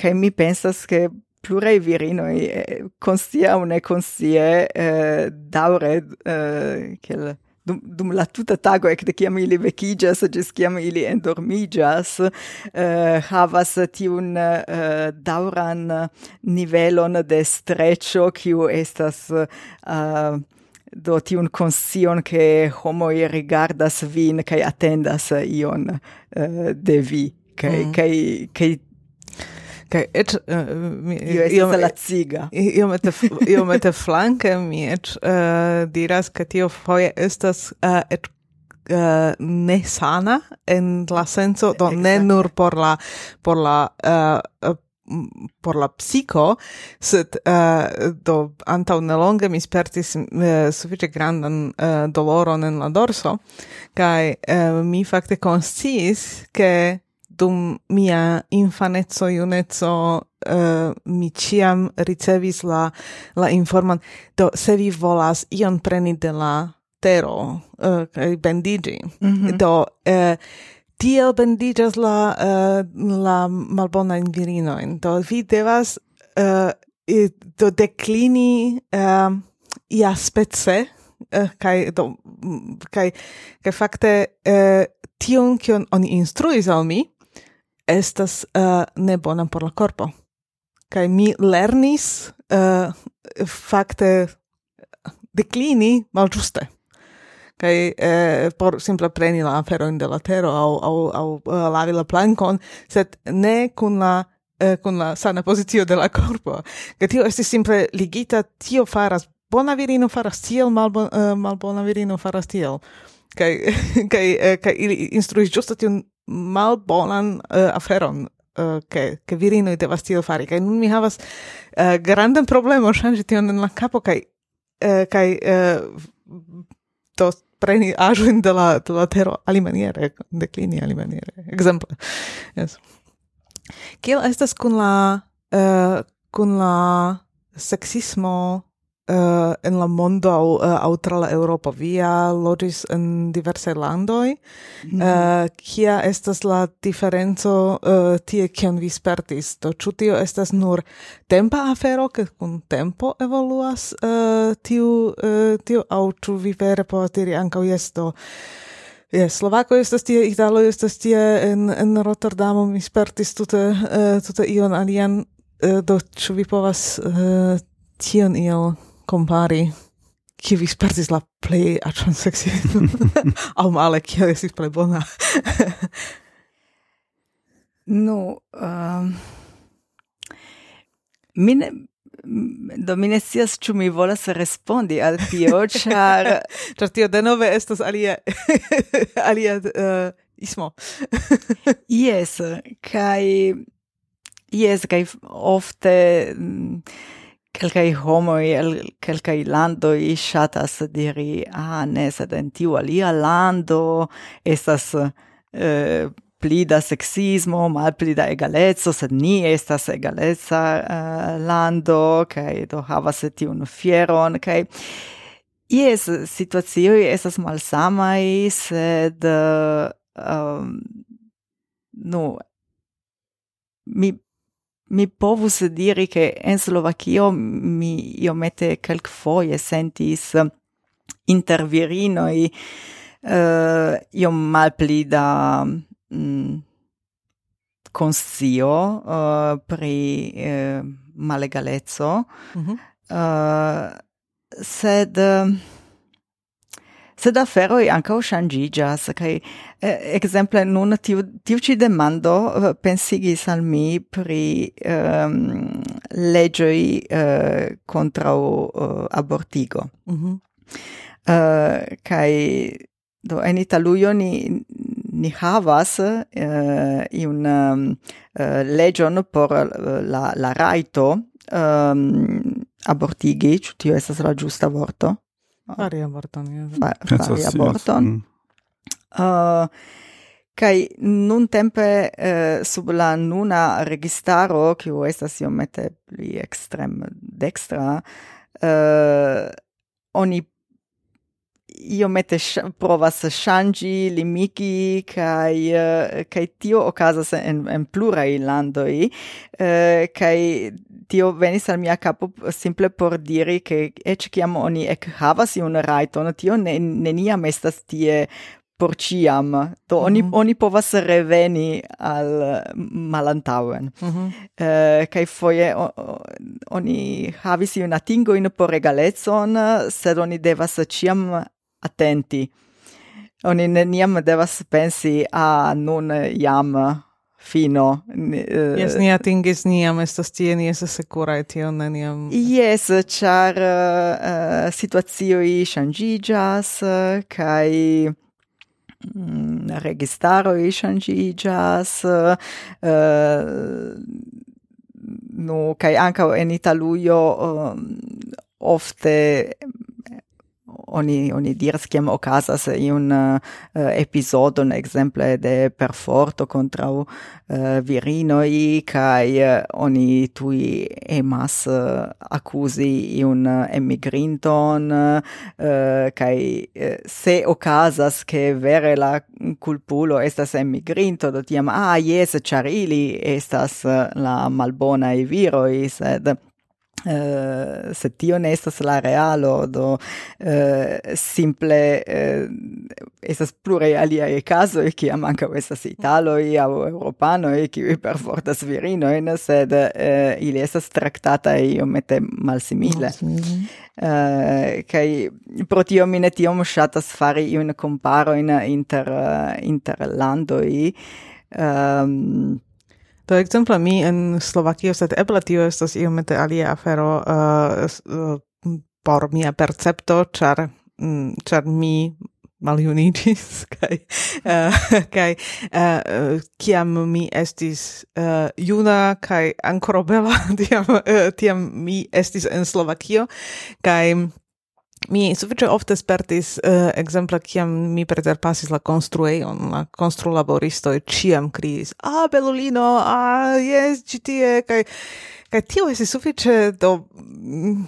kai mi pensas che plurei virinoi conscia o ne conscie eh, daure eh, quel dum, dum la tuta tago ec de ciam ili vecigas gis ciam ili endormigas eh, havas tiun eh, dauran nivelon de streccio quiu estas eh, do tiun consion che homoi rigardas vin kai attendas ion eh, de vi kai mm. kai kai Kaj eĉ eh, mi iom laciga. Iomete iomete flanke mi eĉ eh, diras ke tio foje estas eh, et Uh, ne sana en la senso do ne nur por la por la uh, por la psico, sed uh, do antau nelonge mi spertis uh, suffice grandan uh, doloron en la dorso, kai uh, mi fakte consciis che dum mia infanezzo iunezzo uh, mi ciam ricevis la la informan do se vi volas ion preni de la tero eh, uh, bendigi mm -hmm. do uh, tiel bendigas la uh, la malbona virinoin do vi devas uh, do declini uh, ia spece uh, kai do kai kai fakte uh, tion kion oni instruis al mi estas uh, ne bona por la corpo. Kai mi lernis uh, fakte declini malĝuste. Kai uh, eh, por simple preni la aferojn de la tero au, au, au uh, lavi la plankon, sed ne kun la uh, kun la sana pozicio de la corpo. Kai tio esti simple ligita, tio faras bona virino faras tiel, malbon, uh, malbona virino faras tiel kai kai eh, kai ili instruis giusto tiun malbonan uh, aferon uh, ke ke virinoj devas tiel fari. Kaj nun mi havas uh, grandan problemon ŝanĝi tion en la capo kai uh, uh, to preni aĵojn de la de la tero alimaniere ali maniere ekzemple. Yes. Kiel estas kun la uh, kun la sexismo uh, en la mondo eh, au, uh, au tra la Europa. Via logis en diverse landoi. Mm -hmm. uh, eh, kia estas la diferenco uh, tie kion vi spertis? Do, ĉu tio estas nur tempa afero, ke kun tempo evoluas uh, tiu, uh, tiu au ĉu vi vere povas diri ankaŭ jes do Yes, Slovako estas tie, Italo estas tie, en, en Rotterdamo mi spertis tute, uh, tute ion alian, uh, do ĉu vi povas uh, tion iel compari che vi spertis la play a sexy au male che esis play bona. No um, ehm, mine do mi ne scias mi volas respondi al tio char... char tio denove estas alia alia uh, ismo. Yes, kai... Yes, kai ofte mm, Kelkai homoi el kelkai landoi shatas diri, ah, ne, sed en tiu alia lando estas eh, pli da sexismo, mal pli da egalezzo, sed ni estas egalezza uh, eh, lando, kai do havas tiun fieron, kai ies situazioi estas malsamai, sed, uh, um, nu, mi Mi povus diri che in Slovacchio mi iomete calc foie sentis eh, intervirino uh, eh, iom malpli da mm, conscio uh, eh, pri uh, malegalezzo mm -hmm. uh, sed uh, sed aferoi ancau shangigas, cae eh, exemple nun tiu tiu ci demando eh, pensigis al mi pri ehm, um, legioi uh, eh, contra uh, eh, abortigo. Mm -hmm. uh, kai do en italuio ni ni havas uh, iun um, uh, legion por la la raito um, ehm, abortigi, ĉu tio esas la giusta vorto? Fari aborton, yes. Fa, fari aborton. Yes. Mm. Uh, Kai nun tempe uh, sub la nuna registaro kiu estas iomete pli extrem dextra uh, oni iomete sh provas shangi limiki kai uh, kai tio okazas en en plurai landoi uh, kai tio venis al mia capo simple por diri che ec ciam oni ec havas iun raiton, tio ne, neniam estas tie por ciam. to oni mm -hmm. oni povas reveni al malantauen. Mm -hmm. uh, eh, kai foje o, oni havis iun atingo in por regalecon, sed oni devas ciam attenti Oni neniam devas pensi a ah, nun jam fino. Uh, eh, yes, ni atingis niam, estas tie, ni estas secura, et tion neniam... Yes, char uh, eh, situazioi shangigas, uh, kai Mm, registaro ishangigas uh, eh, uh, eh, no kai anka en Italujo um, ofte oni oni diras kiam okazas iun eh, uh, un ekzemple de perforto kontraŭ uh, virinoj kaj uh, oni tuj emas uh, akuzi iun uh, emigrinton uh, kaj uh, se okazas ke vere la kulpulo estas emigrinto do tiam ah jes ĉar ili estas uh, la malbonaj viroj sed Uh, se tio ne estas la realo do uh, simple uh, estas pluraj aliaj kazoj kiam ankaŭ estas italoj aŭ eŭropanoj kiuj perfortas virinojn sed uh, ili estas traktataj iomete malsimile. Malsimile. Uh, kai pro tio mi ne tiom ŝatas fari iun komparojn inter uh, inter landoj. Um, Do ekzemple mi en Slovakio, sed eble tio estas iomete alia afero uh, uh por mia percepto, char, char mm, mi maljunigis, kai, uh, kai uh, kiam mi estis uh, juna kai ancora bela tiam uh, tiam mi estis en Slovakio kai... Mi sufiĉe ofte spertis uh, ekzemple kiam mi preterpasis la konstruejon, la konstrulaboristoj ĉiam kriis: "Ah, belulino, ah, jes, ĉi tie" kaj kaj tio estis sufiĉe do mm,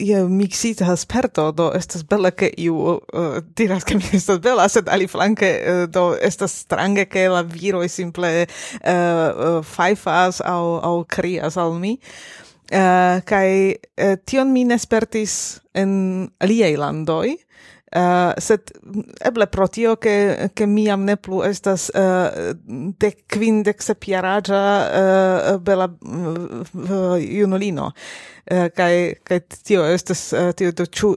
je miksita sperto, do estas bela ke iu uh, eh, diras ke mi estas bela, sed aliflanke uh, do estas strange ke la viroj simple uh, uh, fajfas aŭ aŭ krias al mi. Uh, Uh, kai uh, tion mi nespertis en aliei landoi, uh, eh, sed eble pro tio che, che miam ne plu estas uh, dec quindec sepiaragia uh, bela uh, junulino, uh, kai, kai tio estas, uh, tio do ciu,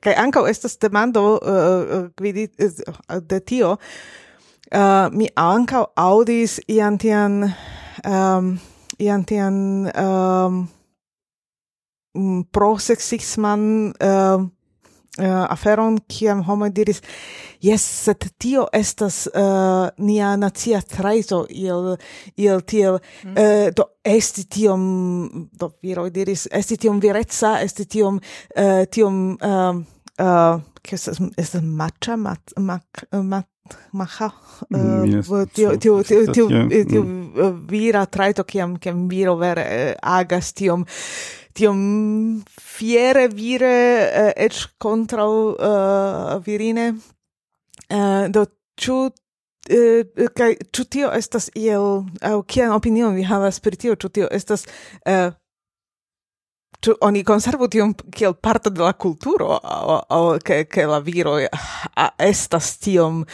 kai ancau estas demando uh, vidi, uh, de tio, uh, mi ancau audis iantian um, ian tian um, mm, pro sexisman uh, uh, aferon kiam homo diris yes sed tio estas uh, nia nacia traito il il tiel mm. uh, do esti tiom do viro diris esti tiom virezza esti tiom uh, tiom um, uh, uh, estas es maĉa mat, mat, mat, maha eh, tio tio tio tio eh, eh, vira traito kiam kiam viro vere agas tiom tiom fiere vire ec contrau virine. Do chu kai uh, tio estas iel au kian opinion vi havas pri tio? Chu tio estas ĉu oni konservu tion kiel parto de la kulturo aŭ aŭ ke ke la viro estas tiom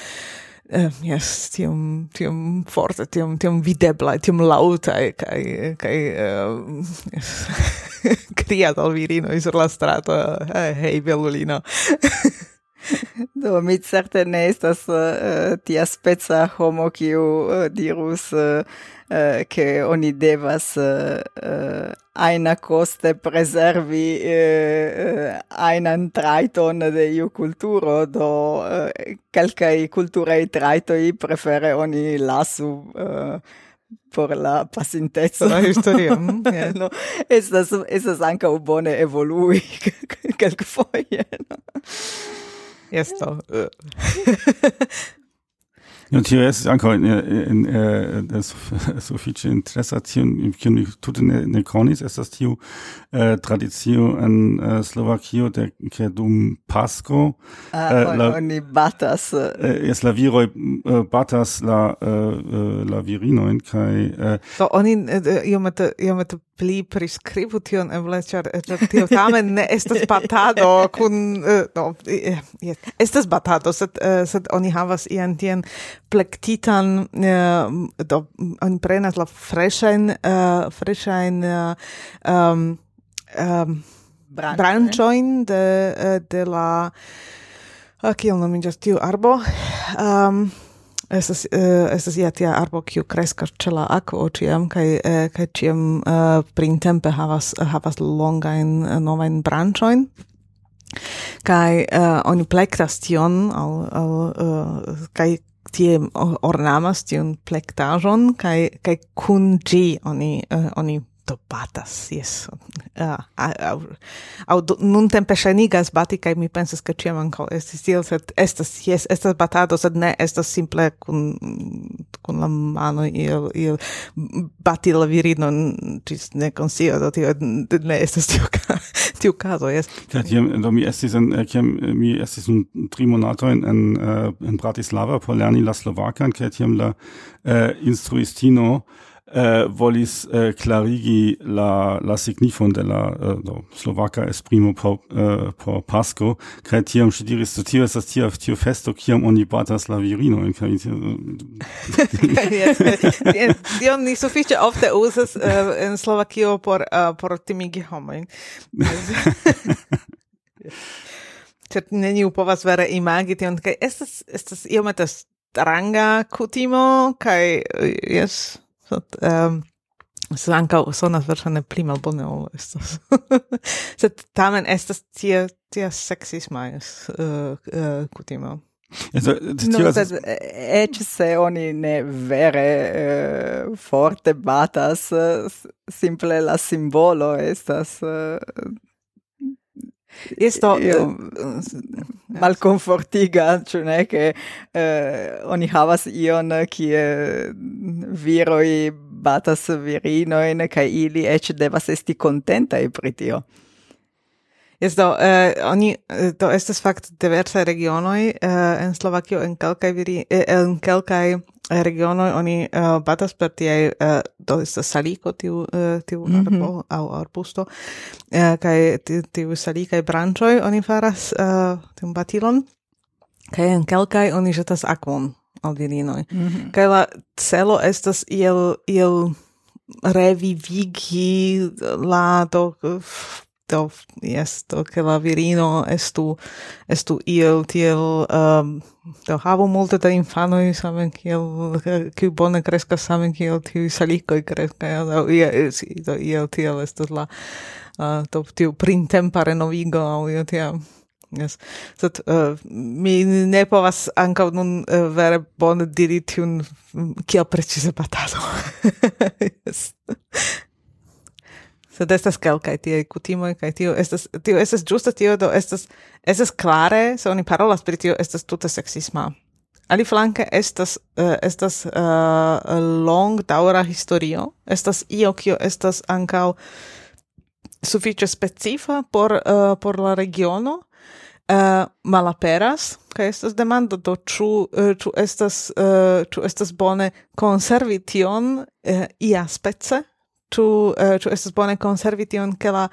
Uh, yes, tiom, tiom forte, tiom, tiom videbla, tiom lauta, kai, kai, uh, eh, yes. criat al virino sur la strato, eh, uh, hei, belulino. Do, mi certe ne estas uh, tia speca homo kiu uh, dirus uh, eh, che oni devas uh, uh, aina coste preservi uh, ainan traiton de iu culturo, do eh, calcai culturei traitoi prefere oni lasu uh, por la pasintezza la historia mm, yeah. no estas estas ankaŭ bone evolui kelkfoje no? Yes, yeah. Ja, tio es ankaŭ in in äh eh, eh, eh, eh sufiĉe interesa tion kiun mi tute ne, ne konis estas tiu eh, tradicio en eh, Slovakio de ke dum Pasko ah, eh, la, oni batas äh es la viroj eh, batas la eh, la virinojn kaj eh, so oni io eh, iomete iomete pli prescribu tion eble, eh, ĉar tio tamen ne estas batado kun eh, no, eh, yes, estas batado, sed sed oni havas ian tien plektitan do oni prenas la freshajn uh, um, um, branchoin de de la kiel nomiĝas tiu arbo? Um, Estas uh, estas ja tia arbo kiu kreskas ĉe la akvo ĉiam kaj uh, kaj ĉiam uh, printempe havas havas longajn novajn branĉojn. Kaj uh, oni plektas tion al, al uh, kaj tie ornamas tion plektajon kai kai kun gi oni uh, oni Topatas, yes. Uh, au, au, nun tempe shenigas bati, kai mi pensas che ciam anco estis tiel, sed estas, yes, estas batado, sed ne estas simple kun, kun la mano il, il bati la virino, cis ne consio, do tio, ne estas tio, ca, tiu caso, yes. Ja, tiam, do mi estis, en, eh, tiam, eh, mi estis un tri monatoin en, en eh, Bratislava por lerni la Slovakan, kai tiam la uh, instruistino, eh, volis eh, clarigi la, la signifon de la eh, do, Slovaka esprimo por, eh, por Pasco, kaj tiam ŝi diris, do tio estas tia tio festo, kiam oni batas la virinojn. Kaj mm. tion ni sufiĉe ofte uzas uh, en Slovakio por, uh, por timigi homojn. Cert neniu povas vere imagi tion, kaj estas, estas iomete stranga kutimo, kaj eh, jes... Ehm, sed, um, sed anca sonas versane pli malbone ol estas. sed tamen estas tia, tia sexisma uh, uh, kutimo. Also, no, sed, ec se oni ne vere uh, forte batas, uh, simple la simbolo estas uh, Isto io... Eh, malconfortiga, cioè ne, che eh, oni havas ion kie mm, viroi batas virinoin, kai ili ec devas esti contenta e pritio. Yes, eh, oni, eh, to estas fakt diversa regionoi eh, en Slovakio en kelkaj viri, eh, en kelkaj Eh, regiono oni uh, batas per tie uh, do estas saliko tiu uh, tiu mm -hmm. arbo au arbusto uh, tiu tiu e branchoi oni faras uh, tiu batilon kai en kelkai oni jetas akvon al virinoi mm -hmm. kai la celo estas iel iel revivigi la do do yes do che la virino estu estu iel tiel um, do havo multe da infano i samen kiel kiu bone kreskas samen kiel tiu i kreskas do ia si do iel tiel estu la uh, do tiu printempa renovigo au io tiam Yes. Sed uh, mi ne povas ankaŭ nun uh, vere bone diri tiun kiel precize batado. yes sed estas kelkaj tiaj kutimoj kaj tio estas tio estas ĝuste tio do estas estas klare se oni parolas pri tio estas tute seksisma. Aliflanke estas uh, estas eh, uh, longdaŭra historio. Estas io kio estas ankaŭ sufiĉe specifa por uh, por la regiono. Uh, malaperas kaj estas demando do ĉu uh, ĉu estas uh, ĉu estas bone konservi tion uh, iaspece tu uh, eh, tu estas bone konservi tion ke la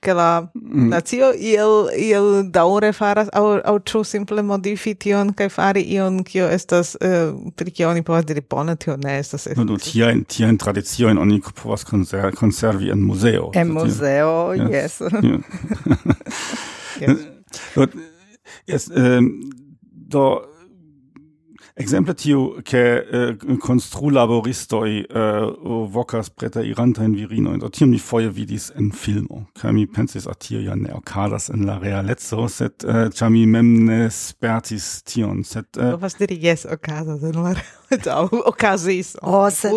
ke la mm. nacio iel iel daure faras aŭ aŭ tu simple modifi tion kaj fari ion kio estas uh, pri kio oni povas diri bone tio ne estas no, no, tiajn tradicio tradiciojn oni povas konser, konservi en muzeo en muzeo yes, yes. yes. yes. yes. yes. yes. yes. do Exemple tiu che uh, eh, constru laboristoi uh, vocas preta iranta in virino und tiam mi foje vidis en filmo kaj mi pensis a tio ja ne okazas en la realezzo sed uh, ĉar mi mem ne spertis tion sed uh, povas diri jes okazas en la realezzo okazis oh, sed,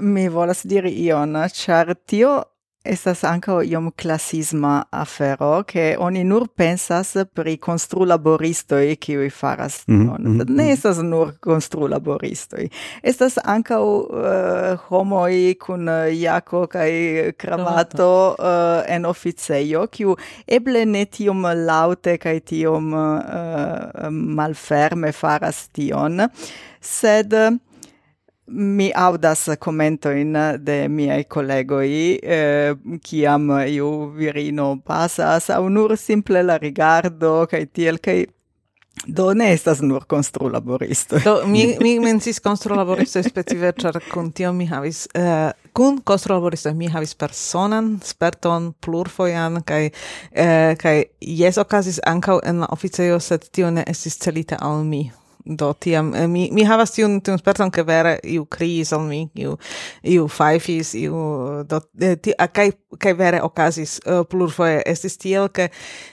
mi volas diri ion ĉar tio Estas ankaŭ iom klasisma afero, ke oni nur pensas pri konstrulaboristoj kiuj faras mhm, tion. Mm -hmm. Ne estas nur konstrulaboristoj. Estas ankaŭ uh, homoj kun eh, jako kaj kravato uh, en oficejo, kiu eble ne tiom laŭte kaj tiom uh, malferme faras tion, sed uh, mi audas commento in de miei collegoi eh, kiam iu virino pasas au nur simple la rigardo kai tiel kai Do ne estas nur konstru laboristo. Do mi mi mencis konstru laboristo specife ĉar kun tio mi havis eh, kun konstru laboristo mi havis personan sperton plurfojan kaj eh, kaj jes okazis ankaŭ en la oficejo sed tio ne estis celita al mi do tiam eh, mi mi havas tiun tiun sperton ke vere iu kriis al mi iu iu faifis iu eh, do eh, ti, a, kai kaj vere okazis uh, plurfoje estis tiel ke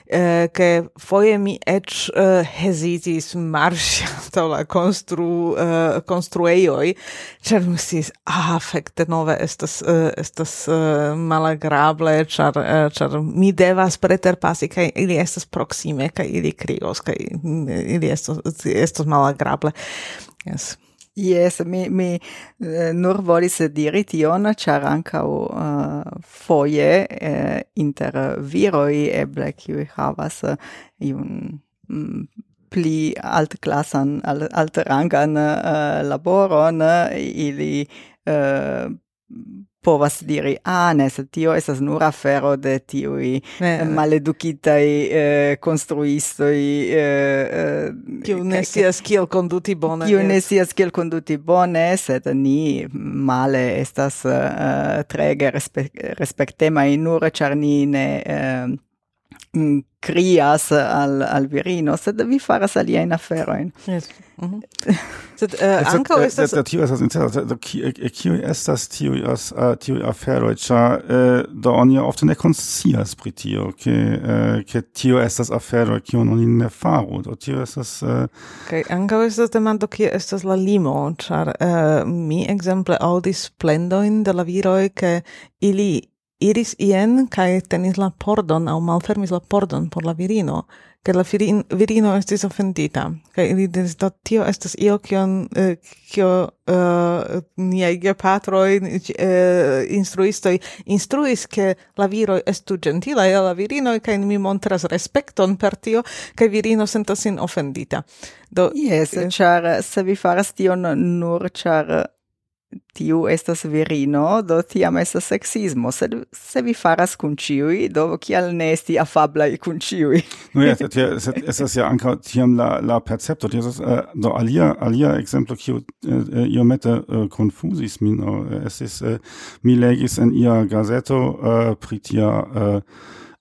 eh, che foie mi ec uh, eh, hesitis marsi to la constru, uh, eh, construeioi, cer mi sis, ah, fekte nove estas, uh, estas uh, malagrable, char, uh, char mi devas preterpasi, kai ili estas proxime, cae ili krios cae mm, ili estos, estos malagrable. Yes. Yes, mi, mi eh, nur volis diri tion, char ancau uh, foie eh, inter viroi eble qui havas uh, iun mm, pli altclassan, al, rangan uh, laboron, ili uh, povas diri, ah ne, se tio esas nur afero de tiui ne, maleducitai eh, construistoi eh, eh, eh, kiu ne sias kiel conduti bone kiu ne sias kiel conduti bone sed ni male estas uh, trege respe respectemai nur ĉar ni ne uh, crias al, al virino, sed vi faras aliajn aferojn. Yes. Mm -hmm. sed uh, ankaŭ eh, estas... Eh, tio estas interesa, kiuj estas tiuj tiuj aferoj, ĉar do oni ofte ne konscias pri tio, ke ke tio estas afero kiun oni ne faru, do tio estas... Kaj ankaŭ estas demando kie estas la limo, ĉar mi ekzemple aŭdis plendojn de la viroj, ke ili iris ien kai tenis la pordon au malfermis la pordon por la virino ke la virin, virino estis ofendita kai ili dis do tio estas io kion eh, uh, eh, niaj gepatroj uh, instruistoj instruis ke la viro estu gentila e la virino kaj mi montras respekton per tio kaj virino sentas sin ofendita do yes, yes. char se vi faras tion nur char tiu estas virino, do tiam estas sexismo, sed se vi faras kun ciui, do kial ne esti afablai kun ciui? no ja, sed, sed estas ja anka tiam la, la percepto, tio uh, eh, do alia, alia exemplo, kiu uh, iomete uh, confusis min, uh, estis, uh, mi legis en ia gazeto uh, pri tia, uh,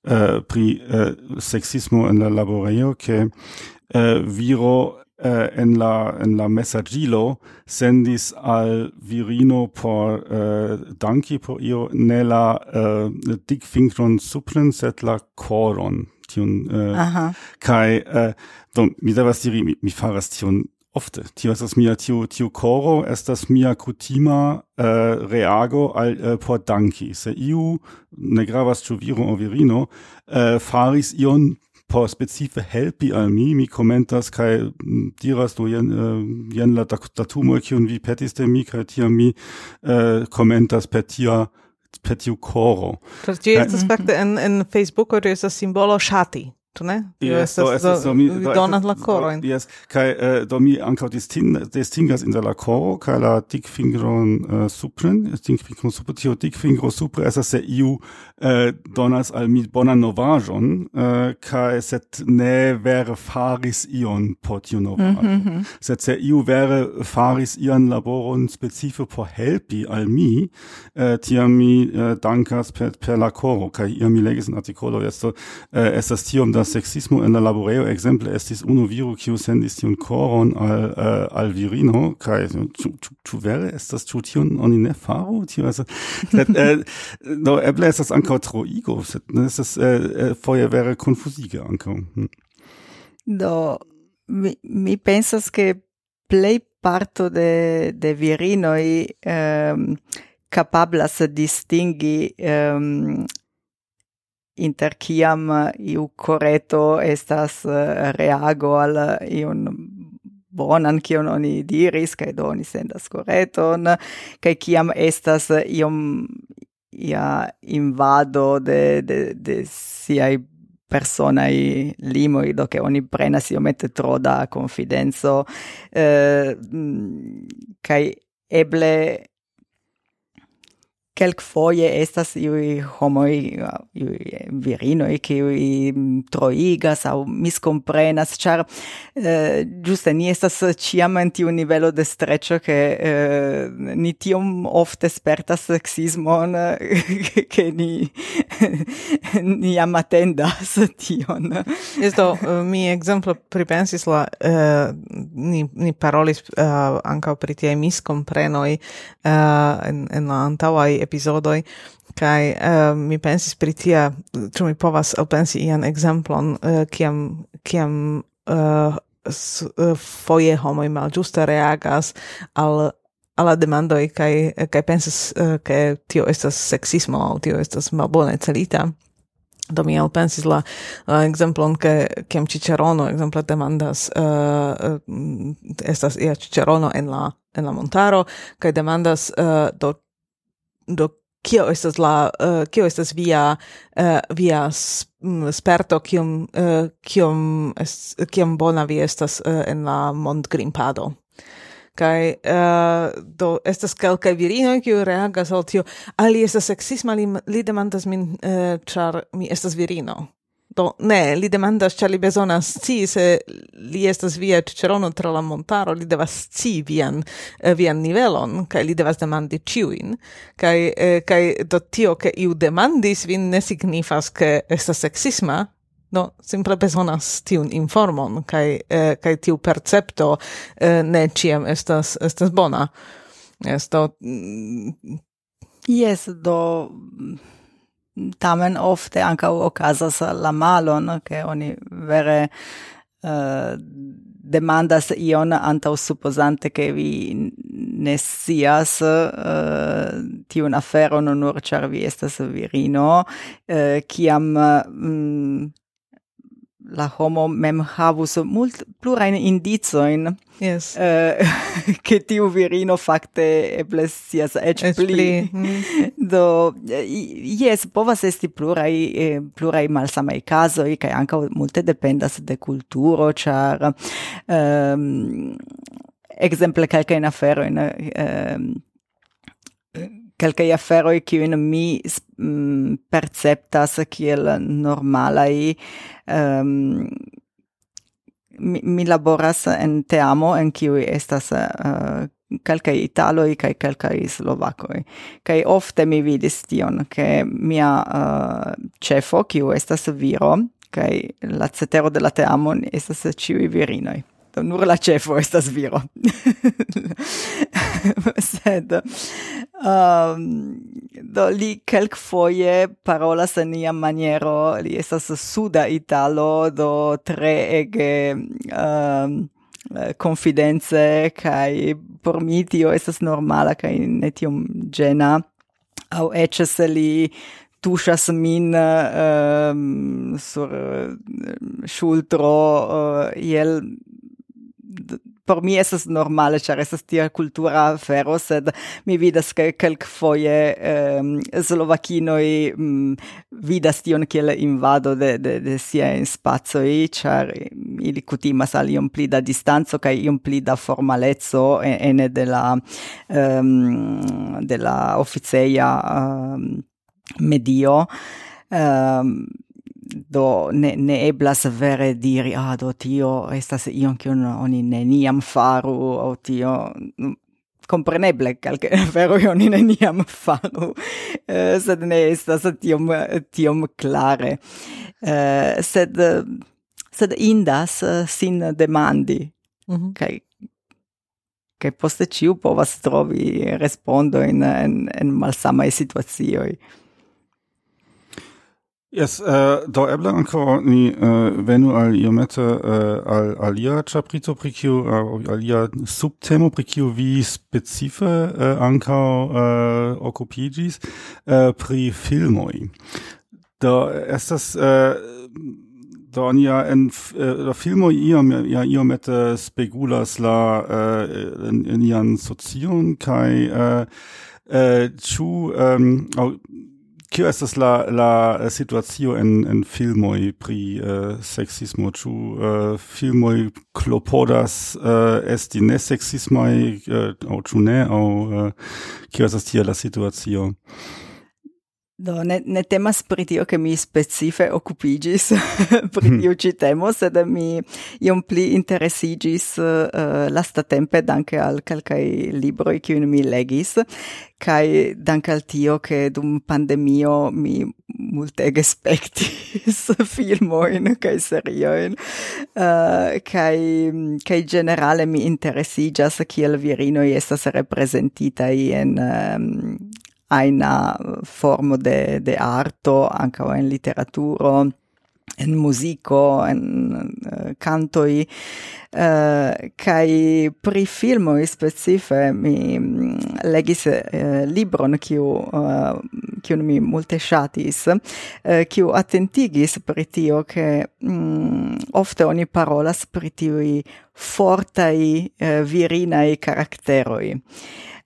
uh, pri uh, sexismo en la laborejo, ke uh, viro eh, en la en la messaggilo sendis al virino por eh, danki por io nella eh, dic fingron supren set la coron tion eh, kai eh, do mi devas diri mi, mi faras tion ofte. Tio estas mia tio tio coro estas mia kutima eh, reago al eh, por danki. Se iu ne gravas ĉu viro o virino eh, faris ion por specife helpi al mi mi commentas kai diras do jen uh, jen la datumoj kiun vi petis de mi kai tia mi eh, uh, commentas per tia per tiu koro. Ĉar ĝi estas fakte en en Facebook, ĝi estas simbolo shati tu ne? Yes, estas, do, es, do, mi, do, donas la korojn. Yes, kai, uh, eh, do mi ankaŭ distin, distingas inter la coro, kai la tikfingron uh, supren, tikfingron supren, tio tikfingro supre estas se iu uh, donas al mi bonan novaĵon uh, kai set ne vere faris ion por tiu novaĵo. Mm -hmm. Sed se iu vere faris ian laboron specife por helpi al mi, uh, tiam mi uh, dankas per, per la coro, kai iam mi legis en artikolo, esto, uh, estas tiom da sexismo en la laboreo exemple estis unu viro kiu sendis tiun koron al uh, al virino kaj eh, ĉu ĉu vere estas ĉu tion oni ne faru tio estas sed eh, no, eble estas ankaŭ troigo sed ne estas eh, eh foje vere konfuzige ankaŭ hm. do mi mi pensas ke plej parto de de virinoj um, kapablas distingi um, inter kiam eh, iu correto estas eh, reago al eh, iun bonan kion oni diris kaj do oni sendas correton kaj kiam estas iom ia invado de de de siaj personai limoi do che ogni prena si omette tro da confidenzo eh, mm, kai eble Kelk foje estas iui homoi, iui virinoi, kiui troigas au miscomprenas, char uh, eh, giuste ni estas ciam en tiu nivelo de streccio che uh, eh, ni tiom ofte spertas sexismon che ni, ni am attendas tion. Isto, eh, mi exemplo pripensis la, uh, ni, ni parolis uh, anca pri tie miscomprenoi uh, en, en la antaŭaj episodoi kai uh, mi pensis pri tia ĉu mi povas elpensi ian ekzemplon uh, kiam kiam uh, s, uh, foje homoj malĝuste reagas al alla demandoj kaj kaj pensas uh, ke tio estas seksismo aŭ tio estas malbone celita. Do mi pensis la, la exemplon ke kiam cicerono exemple demandas uh, estas ia cicerono en la en la montaro kaj demandas uh, do do kio estas la uh, kio estas via uh, via sperto kiom uh, kiom est, kiom bona vi estas uh, en la mondgrimpado? Kai uh, do estas kelkaj virinoj kiu reagas al tio ali estas seksisma li, li demandas min uh, char mi estas virino. Do, ne, li demandas, cia li besona sci, se li estas via cicerono tra la montaro, li devas sci vian, eh, vian nivelon, kai li devas demandi ciuin, kai, eh, kai do tio, che iu demandis vin ne signifas che estas sexisma, no, simple besonas tiun informon, kai, eh, kai tiu percepto eh, ne ciam estas, estas bona. Esto... Mm, yes, do tamen ofte anka okazas la malon, ke oni vere uh, demandas ion anta supposante che vi ne sias uh, eh, tiun aferon nur char vi estas virino, uh, kiam um, la homo mem havus mult plurain indizoin yes. uh, che tiu virino facte eble sias ec, pli. pli. Mm. Do, yes, povas esti plurai, eh, plurai malsamai casoi, cae anca multe dependas de culturo, char... Um, ehm, exemple, calcain afero in um, eh, ehm, calcai afferoi in mi mm, perceptas kiel normalai um, mi, mi laboras en teamo en kiu estas uh, calcai italoi kai calcai e kai ofte mi vidis tion che mia eh, uh, cefo kiu estas viro kai la cetero de la teamo estas ciui virinoi do nur la cefo estas viro. Sed um, do li kelkfoje parolas en ia maniero. Li estas suda italo do tre ege um, confidence kai por mi tio estas normala kai ne tiom gena. Au ecce se li tuŝas min um, sur uh, ŝultro uh, iel por mi estas normale, ĉar estas tia kultura afero, sed mi vidas ke kelkfoje um, slovakinoj um, vidas tion kiel invado de, de, de siaj spacoj, ĉar ili kutimas al iom pli da distanco kaj iom pli da formaleco ene de la um, de la oficeja um, medio. Um, do ne, ne eblas vere diri ah do tio estas ion kion oni neniam faru o tio. Mm, Compreneble calque vero oni neniam faru. Uh, sed ne estas tiom tiom clare. Uh, sed sed indas eh, sin demandi. Mm -hmm. kai kaj poste ciu povas trovi respondo in en, en malsamaj situazioi Yes, äh, uh, do eble anko ni uh, venu al iomete uh, al alia chaprito prikiu, uh, alia subtemo prikiu vi specife uh, anko uh, okupiĝis uh, pri filmoi. Do estas uh, do oni ja en uh, filmoj iom ja iomete spegulas la uh, ian socion kai uh, ĉu uh, um, kio estas la la situacio en en filmoj pri eh, uh, sexismo ĉu uh, filmoj klopodas uh, esti ne seksismaj uh, aŭ ĉu ne? Aŭ uh, kio estas tie la situacio Do, ne, ne temas pri tio che mi specife occupigis pri hmm. tio ci temo, sed mi iom pli interesigis uh, eh, lasta tempe danke al calcai libroi cium mi legis, cae danke al tio che dum pandemio mi multege spectis filmoin cae serioin, uh, eh, cae, cae generale mi interesigas kiel virinoi estas representitai en... Um, aina eh, formo de, de arto, ancao en literaturo, en musico, en uh, cantoi, eh, uh, kai pri filmo specife mi mm, legis uh, libron kiu, uh, kiun mi multe shatis, uh, kiu attentigis pri tio che um, ofte oni parolas pri tiui fortai uh, virinai caracteroi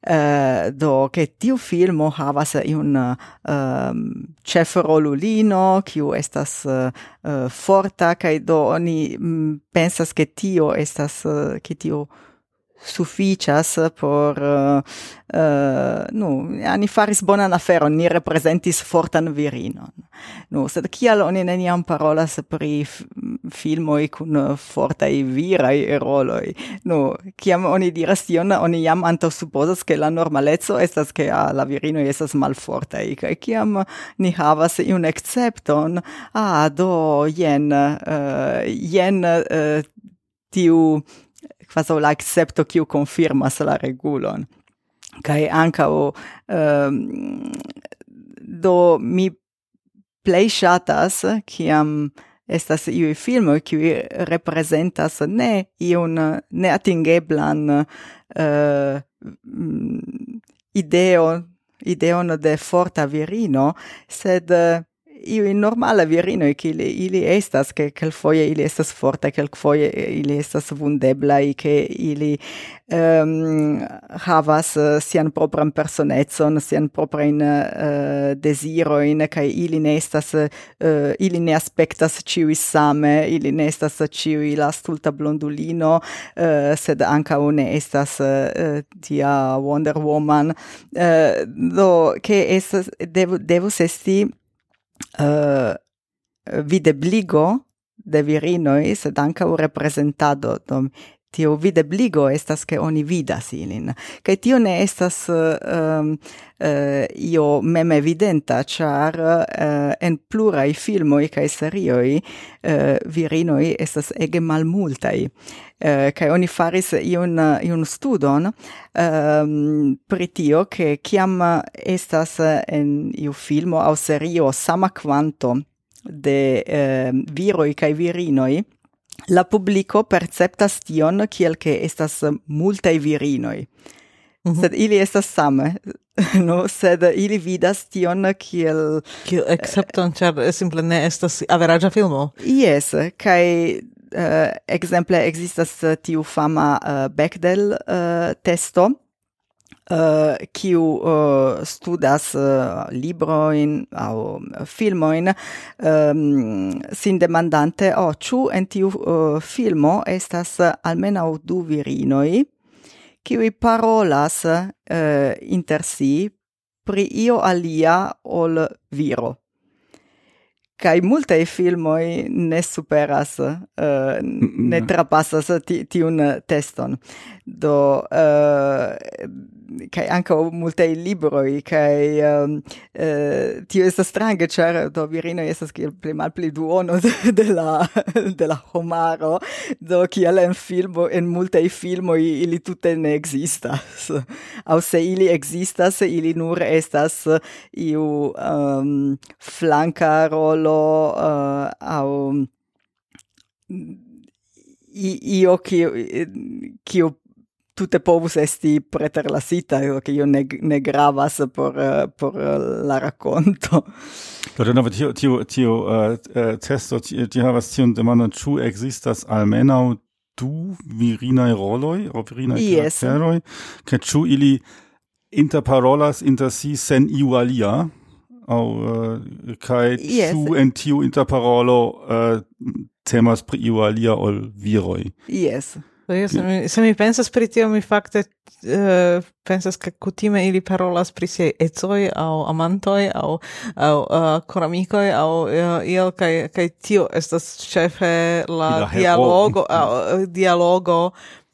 uh, do che tiu filmo havas un uh, ehm, chef rolulino kiu estas uh, forta kaj do oni mm, pensas ke tio estas eh, uh, ke tio sufficias por uh, uh, nu ani faris bonan aferon ni representis fortan virinon. Nu sed kial oni neniam parolas pri filmoi kun fortai virai roloi? Nu kiam oni diras tion oni jam antaŭ supozas ke la normaleco estas ke ah, la virino estas malfortaj kaj kiam ni havas iun a ah do jen uh, jen uh, tiu quasi la accepto kiu confirmas la regulon. Kai anka o um, do mi plej che kiam estas iu filmo kiuj representas ne iun neatingeblan uh, ideo ideon de forta virino sed uh, io in normale virino e che ili estas che quel foie ili estas forte quel foie ili estas vundebla e che ili um, havas uh, sian propran personetson sian propran uh, eh, desiro in che ili ne estas uh, ili ne aspectas ciu same ili ne estas la stulta blondulino uh, sed anca une estas uh, tia Wonder Woman. Uh, do che es devo devo esti uh, videbligo de virinoi, sed anca u representado. Do tio videbligo estas ke oni vidas ilin. Kaj tio ne estas uh, uh, io mem evidenta ĉar uh, eh, en pluraj filmoj kaj serioj uh, eh, virinoj estas ege malmultaj uh, kaj oni faris iun iun studon um, pri tio ke kiam estas en iu filmo aŭ serio sama kvanto de uh, viroj kaj virinoj La publico perceptas tion kiel ke estas multaj virinoj. Mm -hmm. Sed ili estas same, no? Sed ili vidas tion kiel... Kiel accepton, eh, char simple ne estas averagia filmo. Yes, kai uh, eh, exemple existas tiu fama uh, Bechdel uh, testo, Eh, kiu uh, studas uh, libroin au filmoin um, sin demandante o oh, chu en tiu uh, filmo estas almenaŭ du virinoi kiu parolas uh, inter si pri io alia ol viro? Kai multe filmoi ne superas uh, ne trapassas tiun teston. Do uh, kai anche multe libroi kai um, eh, tio è strange ĉar do virino è kiel pli malpli duono de, de la de la homaro do kiel film in en film filmoj ili tutte ne exista au se ili ekzistas ili nur estas iu um, flanca rolo uh, aŭ io che che tutte povus esti sita che io ne, ne gravas por, por la racconto. Do denove tio, tio, tio uh, uh, testo, tio, tio havas tion demanda, ĉu existas almenaŭ du virinaj roloj, virinaj yes. karakteroj, ke ĉu ili interparolas inter si sen iu alia, au uh, eh, kai yes. tu en tiu interparolo uh, temas pri iu alia ol viroj. Yes. Jes, mi, se mi pensas pri tio, mi fakte uh, pensas, che kutime ili parolas pri siei ecoj, au amantoi au, au uh, eh, koramikoj, au uh, eh, iel, kai, kai tio estas chefe la, la dialogo, uh, dialogo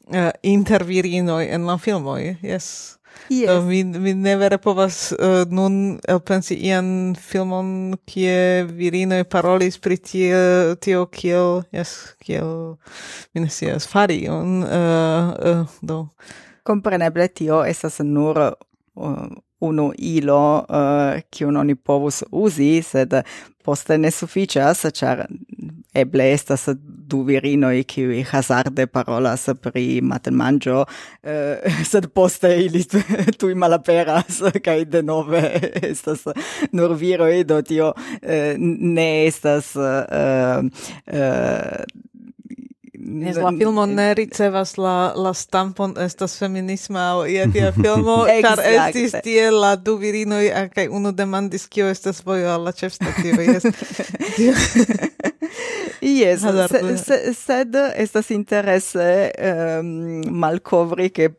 uh, inter virinoi en la filmoi, yes. Yes. Uh, mi, mi ne vere povas uh, nun elpensi ian filmon kie virinoj parolis pri tie, tio kiel, yes, kiel, mi ne scias, fari un, uh, eh, uh, eh, do. Compreneble tio estas nur uh, unu ilo uh, kiun oni povus uzi, sed poste ne suficias, char eble estas du virinoj kiuj hazarde parolas pri matenmanĝo, eh, sed poste ili tuj malaperas kaj denove estas nur viroj, do tio eh, ne estas uh, uh, Nes la filmo ne ricevas la, la stampon estas feminisma au ia tia filmo, car estis tie la du virinoi, kai uno demandis kio estas vojo? Alla cefstatio, yes. yes, se, sed estas interesse um, malcovri che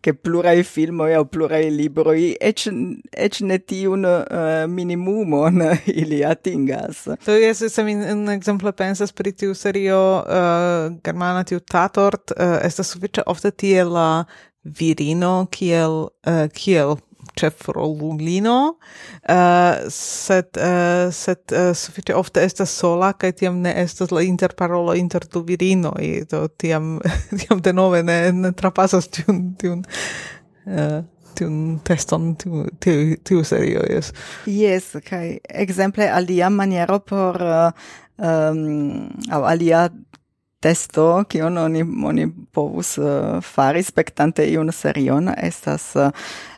che plurai film o plurai libroi ec, ec ne tiun uh, minimumon ili atingas. to so, yes, se mi un exemplo pensas pri tiu serio uh, germana tiu tatort, uh, estas sufiĉe ofte tie la virino kiel uh, kiel ĉefroluglino, uh, eh, set uh, eh, set uh, eh, sufiĉe ofte estas sola kaj tiam ne estas la interparolo inter du virinoj, do tiam tiam de nove ne, ne trapasas tiun tiun uh, tiun teston tiu tiu, tiu serio yes yes kaj ekzemple alia maniero por uh, um, au alia testo che oni oni povus uh, fari spectante iun serion estas uh,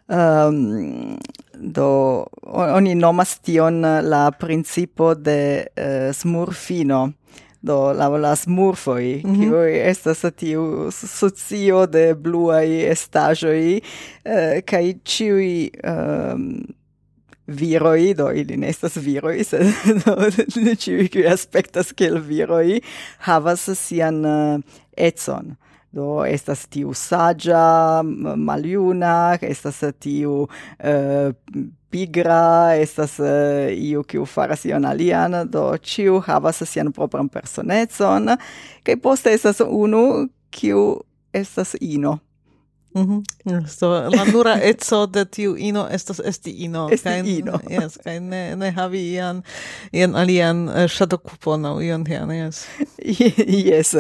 um, do oni nomas tion eh, la principo de uh, smurfino do la la smurfoi mm -hmm. kiu estas tiu socio de bluai estajoi uh, eh, kai ciui um, ehm, viroi, do ili nestas viroi, se do, ciui qui aspectas kiel viroi, havas sian uh, etson do estas tiu saĝa maljuna estas tiu uh, pigra estas uh, iu kiu faras ion alian. Do ĉiu havas sian propran personecon kaj poste estas unu kiu estas ino. Mm -hmm. So, la nura etso de tiu ino estas esti ino. Esti kaj, ino. Yes, kai ne, ne havi ian, ian alian eh, uh, shadokupon au ion tian, yes. yes,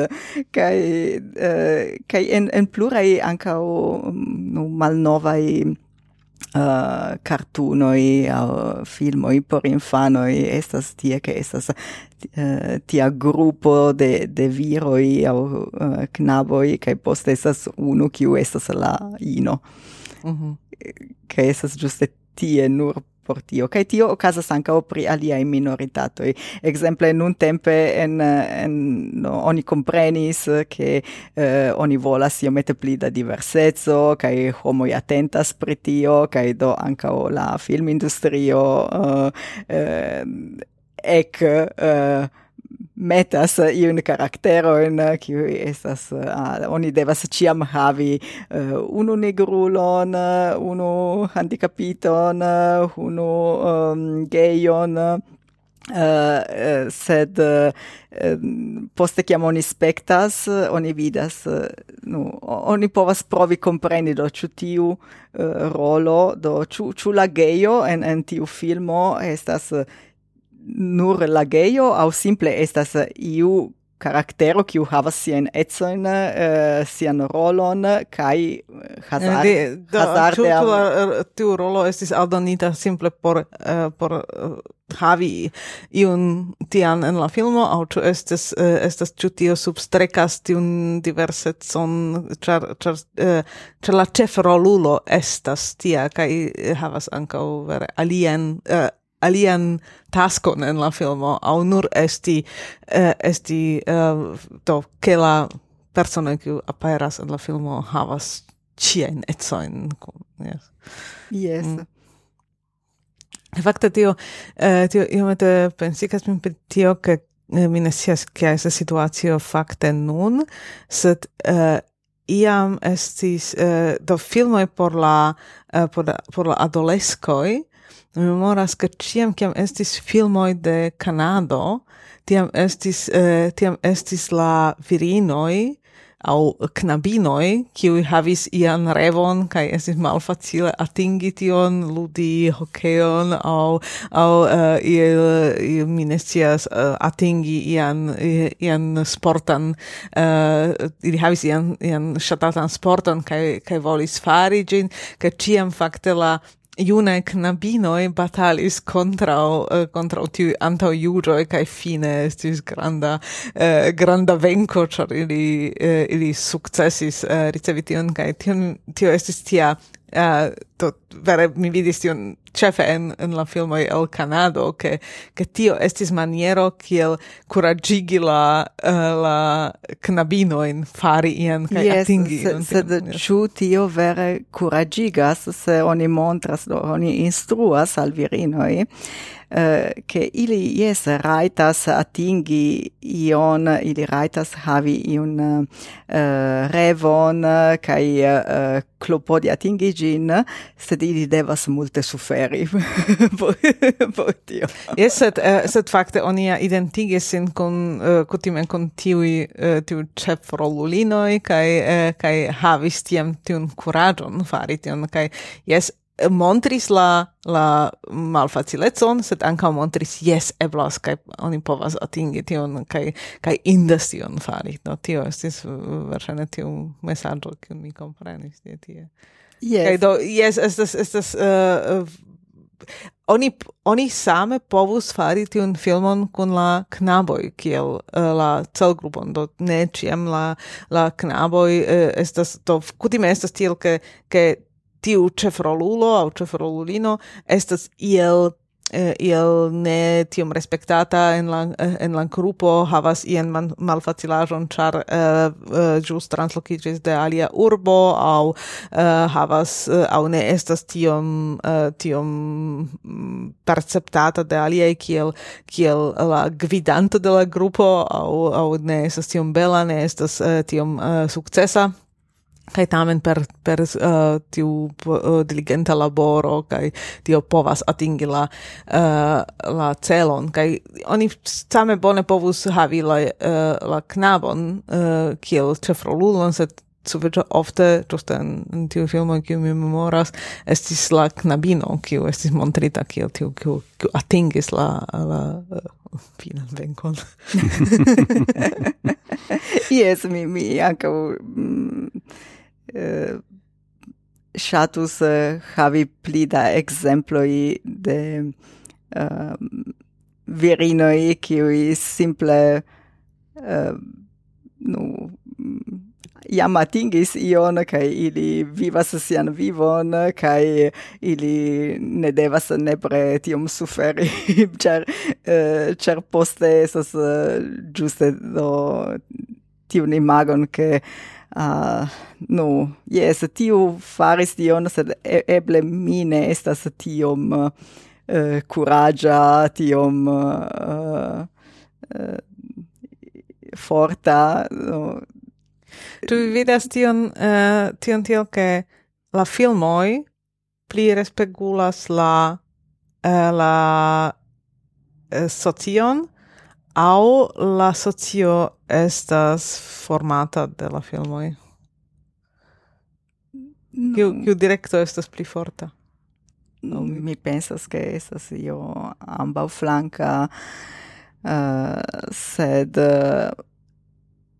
kai, uh, eh, kai en, en plurai ancao um, mm, no, malnovai uh, cartunoi au filmoi por infanoi estas tie che estas uh, tia gruppo de de viroi au uh, knaboi che poste estas unu kiu estas la ino. che Mm -hmm. Kaj estas giuste tie nur por tio. Kaj tio okazas ankaŭ pri aliaj minoritatoj. Ekzemple nuntempe en, en, no, oni komprenis, ke eh, oni volas iomete pli da diverseco, kaj homoj atentas pri tio, kaj do ankaŭ la filmindustrio eh, eh ek... Eh, metas iun karakteroin, eh, kiu estas, uh, oni devas ciam havi uh, unu negrulon, unu handicapiton, unu um, geion, uh, sed uh, poste kiam oni spektas, oni vidas, uh, nu, oni povas provi kompreni do ĉu tiu uh, rolo, do ĉu ĉu la gejo en en tiu filmo estas uh, nur lageio au simple estas iu karaktero kiu havas sian ecojn, uh, eh, sian rolon kaj eh, hazard, eh, do, hazarde. Ĉu tiu, tiu rolo estis aldonita simple por uh, por uh, havi iun tian en la filmo aŭ tu estes uh, estas tu tio substrekas tiun diversecon char, char, uh, char la ĉefrolulo estas tia kaj havas ankaŭ vere alien uh, alian taskon en la filmo au nur esti uh, esti uh, to ke la persona kiu aperas en la filmo havas cien etsoin yes yes mm. Fakte tio, eh, tio iomete pensigas min per tio, che eh, mi ne sias kia estas situatio fakte nun, sed eh, iam estis eh, do filmoj por la eh, por, la, por la adoleskoj Mi memoras, che ciam ciam estis filmoi de Canado, tiam estis, eh, tiam estis la virinoi, au knabinoi, kiui havis ian revon kai estis malfacile atingi tion, ludi hokeon au au uh, iel, mi minestias uh, atingi ian ian sportan uh, ili havis ian ian shatatan sportan, kai, kai volis fari gin, kaj ciam fakte la iune knabinoi batalis contra uh, eh, kontraŭ tiuj e kai fine estis granda uh, granda venko char ili uh, ili successis uh, ricevition kai tio estis tia uh, to vere mi vidis tion chefe en, en la filmo el Canado che che tio estis maniero kiel curagigi la, uh, la knabinoin fari ien kai yes, atingi. Se, sed ĉu tio vere curagigas se oni montras, do, oni instruas al virinoj Uh, eh, che ili yes raitas atingi ion ili raitas havi iun uh, revon kai uh, clopodi atingi gin sed ili devas multe suferi liveri por tio. Yes, sed, uh, sed fakte oni ja identigis sin con, uh, eh, kutime con tiui uh, eh, tiu ĉefrolulinoj kaj uh, kaj havis tiam tiun kuraĝon fari tion kaj yes, montris la la malfacilecon, sed ankaŭ montris jes eblas kaj oni povas atingi tion kaj kaj indas tion fari. No tio estis verŝajne tiu mesaĝo kiun mi komprenis tie tie. Yes. Kaj do, yes, estas, estas uh, oni oni same povus fari tiun filmon kun la knaboj kiel uh, la celgrupon. Do ne ĉiam la la knaboj uh, estas do kutime estas tiel ke ke tiu ĉefrolulo au ĉefrolulino estas iel eh, iel ne tiom respectata en la eh, en la grupo havas ien man, malfacilajon char eh, eh, just translocigis de alia urbo au eh, havas eh, au ne estas tiom eh, tiom mm, perceptata de alia kiel kiel la gvidanto de la grupo au au ne estas tiom bela ne estas eh, tiom eh, successa kai tamen per per uh, tiu uh, diligenta laboro kai tio povas atingi la uh, la celon kai oni same bone povus havi la uh, la knabon uh, kiel chefrolulon set sufiĉe ofte ĝuste en, en tiu filmo kiu mi memoras estis la knabino kiu estis montrita kiel tiu kiu, kiu atingis la la finan venkon. Yes, mi mi ankaŭ mm, Eh, ŝatus eh, havi pli da exemploi de um, virinoi qui simple nu mm, iam atingis ion kai ili vivas sian vivon kai ili ne devas nepre tiom suferi. Cer, uh, cer poste esas uh, giuste do tiun imagon ke uh, nu, yes, tiu faris tion, sed e eble mine estas tiom eh, uh, curagia, tiom uh, uh, forta. No. Tu vidas tion, uh, tion tiel che la filmoi pli respegulas la uh, la uh, socion, au la socio estas formata de la filmoi? Kiu no. directo estas pli forta? No, mi pensas ke estas io amba flanca uh, sed uh,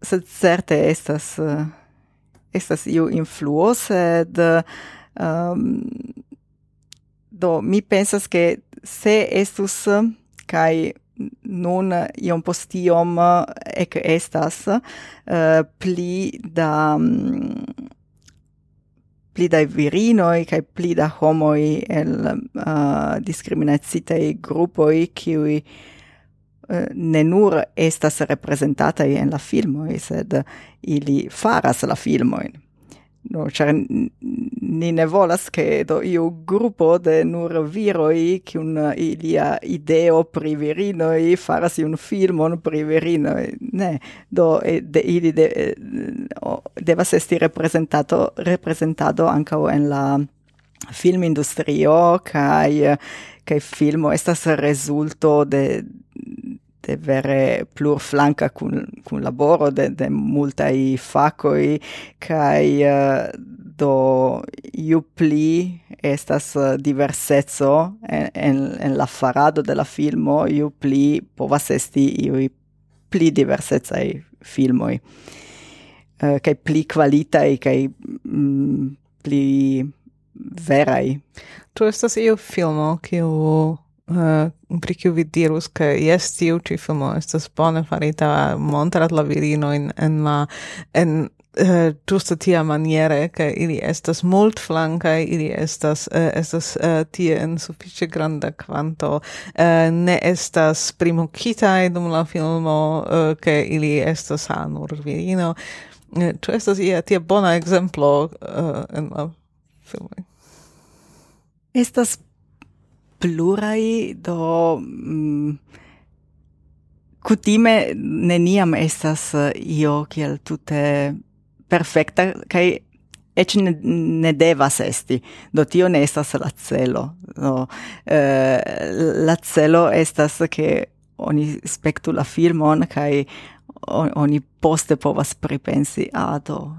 sed certe estas uh, estas io influo sed uh, um, do mi pensas ke se estus uh, kai nun iom postiom eh, ec estas uh, pli da um, pli da virinoi kai pli da homoi el eh, uh, discriminacitai gruppoi qui uh, ne nur estas representata en la filmoi sed ili faras la filmoin no char ni ne volas che do io gruppo de nur viroi che un ilia ideo pri e farasi un filmon pri virino ne do de ili de, devas esti representato rappresentato anche en la film industrio kai kai filmo estas resulto de de vere plur flanca cun, cun laboro de, de multai facoi kai uh, eh, do iu pli estas eh, diverseco en, en, en la farado de la filmo iu pli povas esti iu pli diversecai filmoi eh, uh, kai pli qualitai kai mm, pli verai. Tu estas iu filmo kiu Eh, pri kiu vi dirus, ke jes tiu ĉi filmo estas bone farita montrat la virinojn en la en Uh, tia maniere ke ili estas mult flankai, ili estas uh, estas uh, tie en suffice granda quanto, uh, ne estas primukitaj dum la filmo uh, ke ili estas anur virino ĉu uh, estas ia tia bona exemplo uh, en la filmo. Estas plurai do mm, kutime neniam estas io kiel tute perfekta kaj ec ne, ne devas esti. Do tio ne estas la celo do eh, la celo estas ke oni spektu la filmon kaj oni poste povas pripensi a do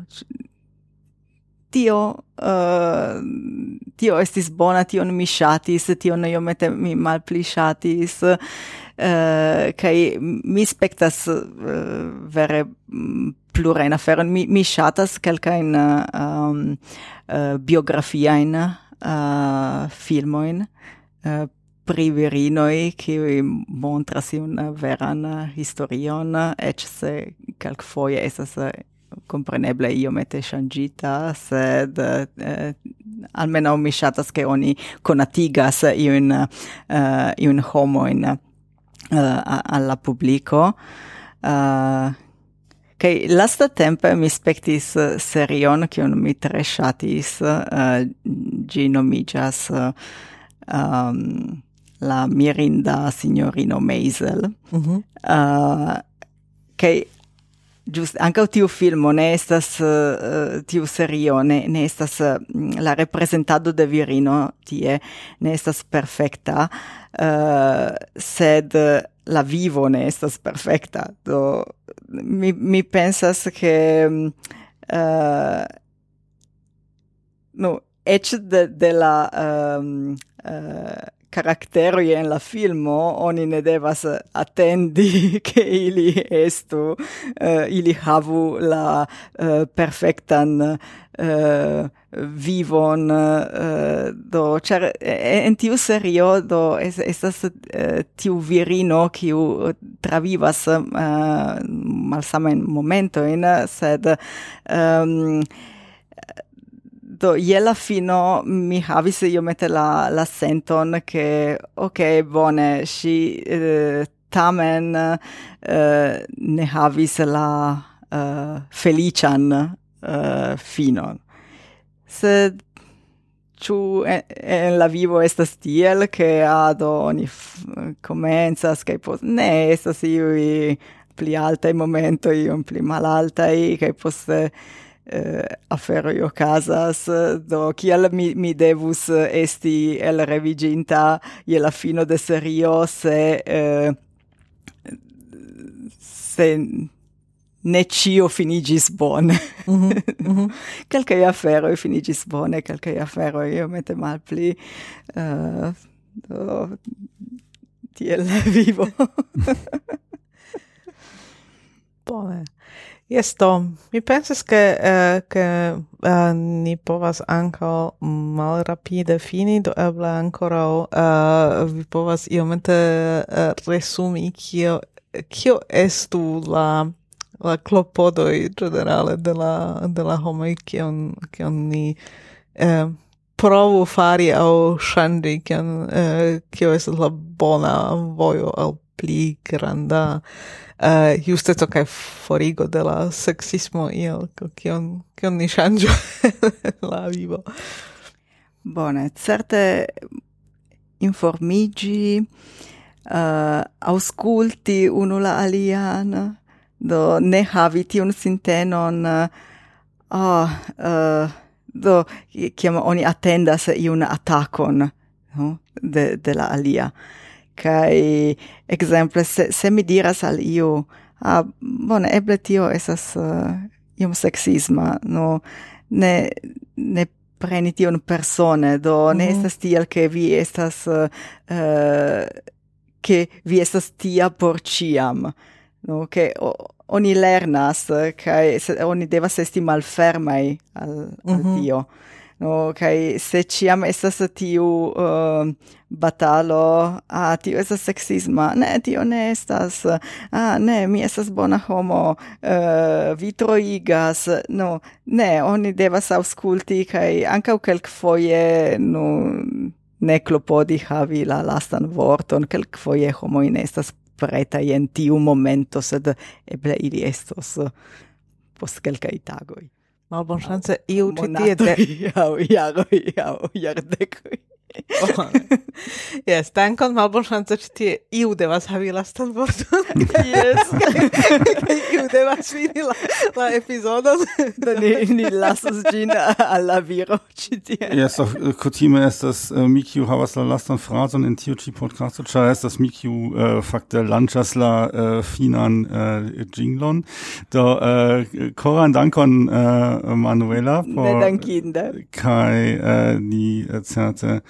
tio uh, tio estis bona tio mi ŝatis io mete mi malpli shatis Uh, eh, kai mi spektas uh, vere mm, plurain afero mi mi shatas kelkain uh, um, uh, biografiain uh, filmoin uh, pri virinoi ki montras un veran historion, ec se calc foie esas compreneble iomete shangita sed eh, almeno mi shatas che oni conatigas in uh, in homo in uh, alla pubblico uh, eh, Kai lasta tempe mi spectis serion che un mi tre shatis uh, gi nomigas uh, um, la mirinda signorino Maisel. Mm -hmm. uh, kai Just anche tiu filmo ne estas, uh, tiu serio ne, ne estas uh, la representado de virino tie, ne estas perfecta, uh, sed la vivo ne estas perfecta. Do, mi, mi pensas che... Uh, no, ec de, de la... Um, uh, caractero en la filmo oni ne devas eh, attendi che ili estu uh, ili havu la uh, perfectan uh, vivon uh, do char en tiu serio do es, estas uh, tiu virino kiu travivas uh, malsamen momento in sed um, do iela fino mi havis iomete la, la senton che ok bone si eh, tamen eh, ne havis la eh, felician eh, fino se ciu en, en la vivo estas tiel che ado oni comenzas che pos ne estas iui pli altai momento un pli malaltai che poste eh, eh, io casas do kial mi, mi devus eh, esti el reviginta e la fino de serio se, eh, se ne cio finigis bone. Mm -hmm. mm -hmm. calcai afero finigis bone, calcai mette mal malpli. Uh, do, tiel vivo. bone. Yes, Tom. Mi pensas che, eh, che uh, eh, ni povas anco mal rapide fini, do eble ancora eh, vi povas iomete uh, resumi kio, kio estu la la clopodo generale de la, de la homoi kion, kion ni eh, provu fari au shandi kion, eh, kio estas la bona vojo al pli granda uh, justeco kaj forigo de la sexismo iel, kion, kion ni ŝanĝo la vivo. Bone, certe informigi, uh, ausculti unu la alian, do ne havi tiun sintenon, uh, uh, do kiam oni attendas iun atakon no? de, de la alia kai exemple se, se mi diras al iu a ah, bone eble tio esas uh, iom sexisma no ne ne preni tion persone do mm -hmm. ne mhm. estas tiel ke vi estas uh, ke vi estas tia por ciam no ke o, oni lernas kai se, oni devas esti malfermai al, mm -hmm. al mhm. tio no kai se ciam estas tiu uh, batalo a ah, tio estas sexisma ne tio ne estas a ah, ne mi estas bona homo uh, vi troigas. No ne oni devas aŭskulti kai ankaŭ kelkfoje no ne klopodi havi la lastan vorton. Kelkfoje homoj ne estas preta en tiu momento sed eble ili estos post kelkaj tagoj. Mal bon chance iu ci tie de... Aŭ jaroj, aŭ jardekoj. Yes, dankon malbon chance ci tie iu devas havi lastan vorton. Yes. Iu devas fini la, la epizodon. da ni, ni lasas gin al la viro ci tie. Yes, of, eh, kutime estas eh, uh, Mikiu havas la lastan frazon in tiu ĉi podcasto, est das Mikiu uh, eh, fakte lanchas la uh, finan uh, jinglon. Do uh, koran dankon uh, Manuela por Ne dankinde. Kai uh, ni certe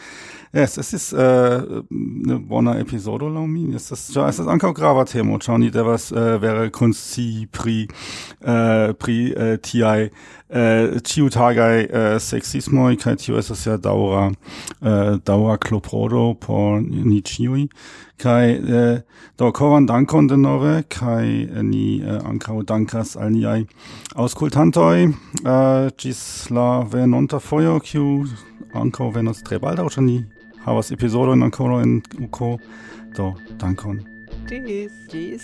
Yes, es ist äh, eine bona epizodo laŭ mi. ja, es ist ankaŭ grava temo, ĉar ni devas äh, vere konscii pri äh, pri äh, tiaj äh, ĉiutagaj äh, seksismoj kaj tio estas ja daŭra äh, daŭra kloporodo por ni ĉiuj kai äh, do koran dankon denove kai äh, ni äh, ankaŭ dankas al niaj aŭskultantoj äh, ĝis la venonta fojo kiu ankaŭ venos tre baldaŭ ĉar ni havas epizodojn ankoraŭ in uko do dankon Tschüss. Tschüss.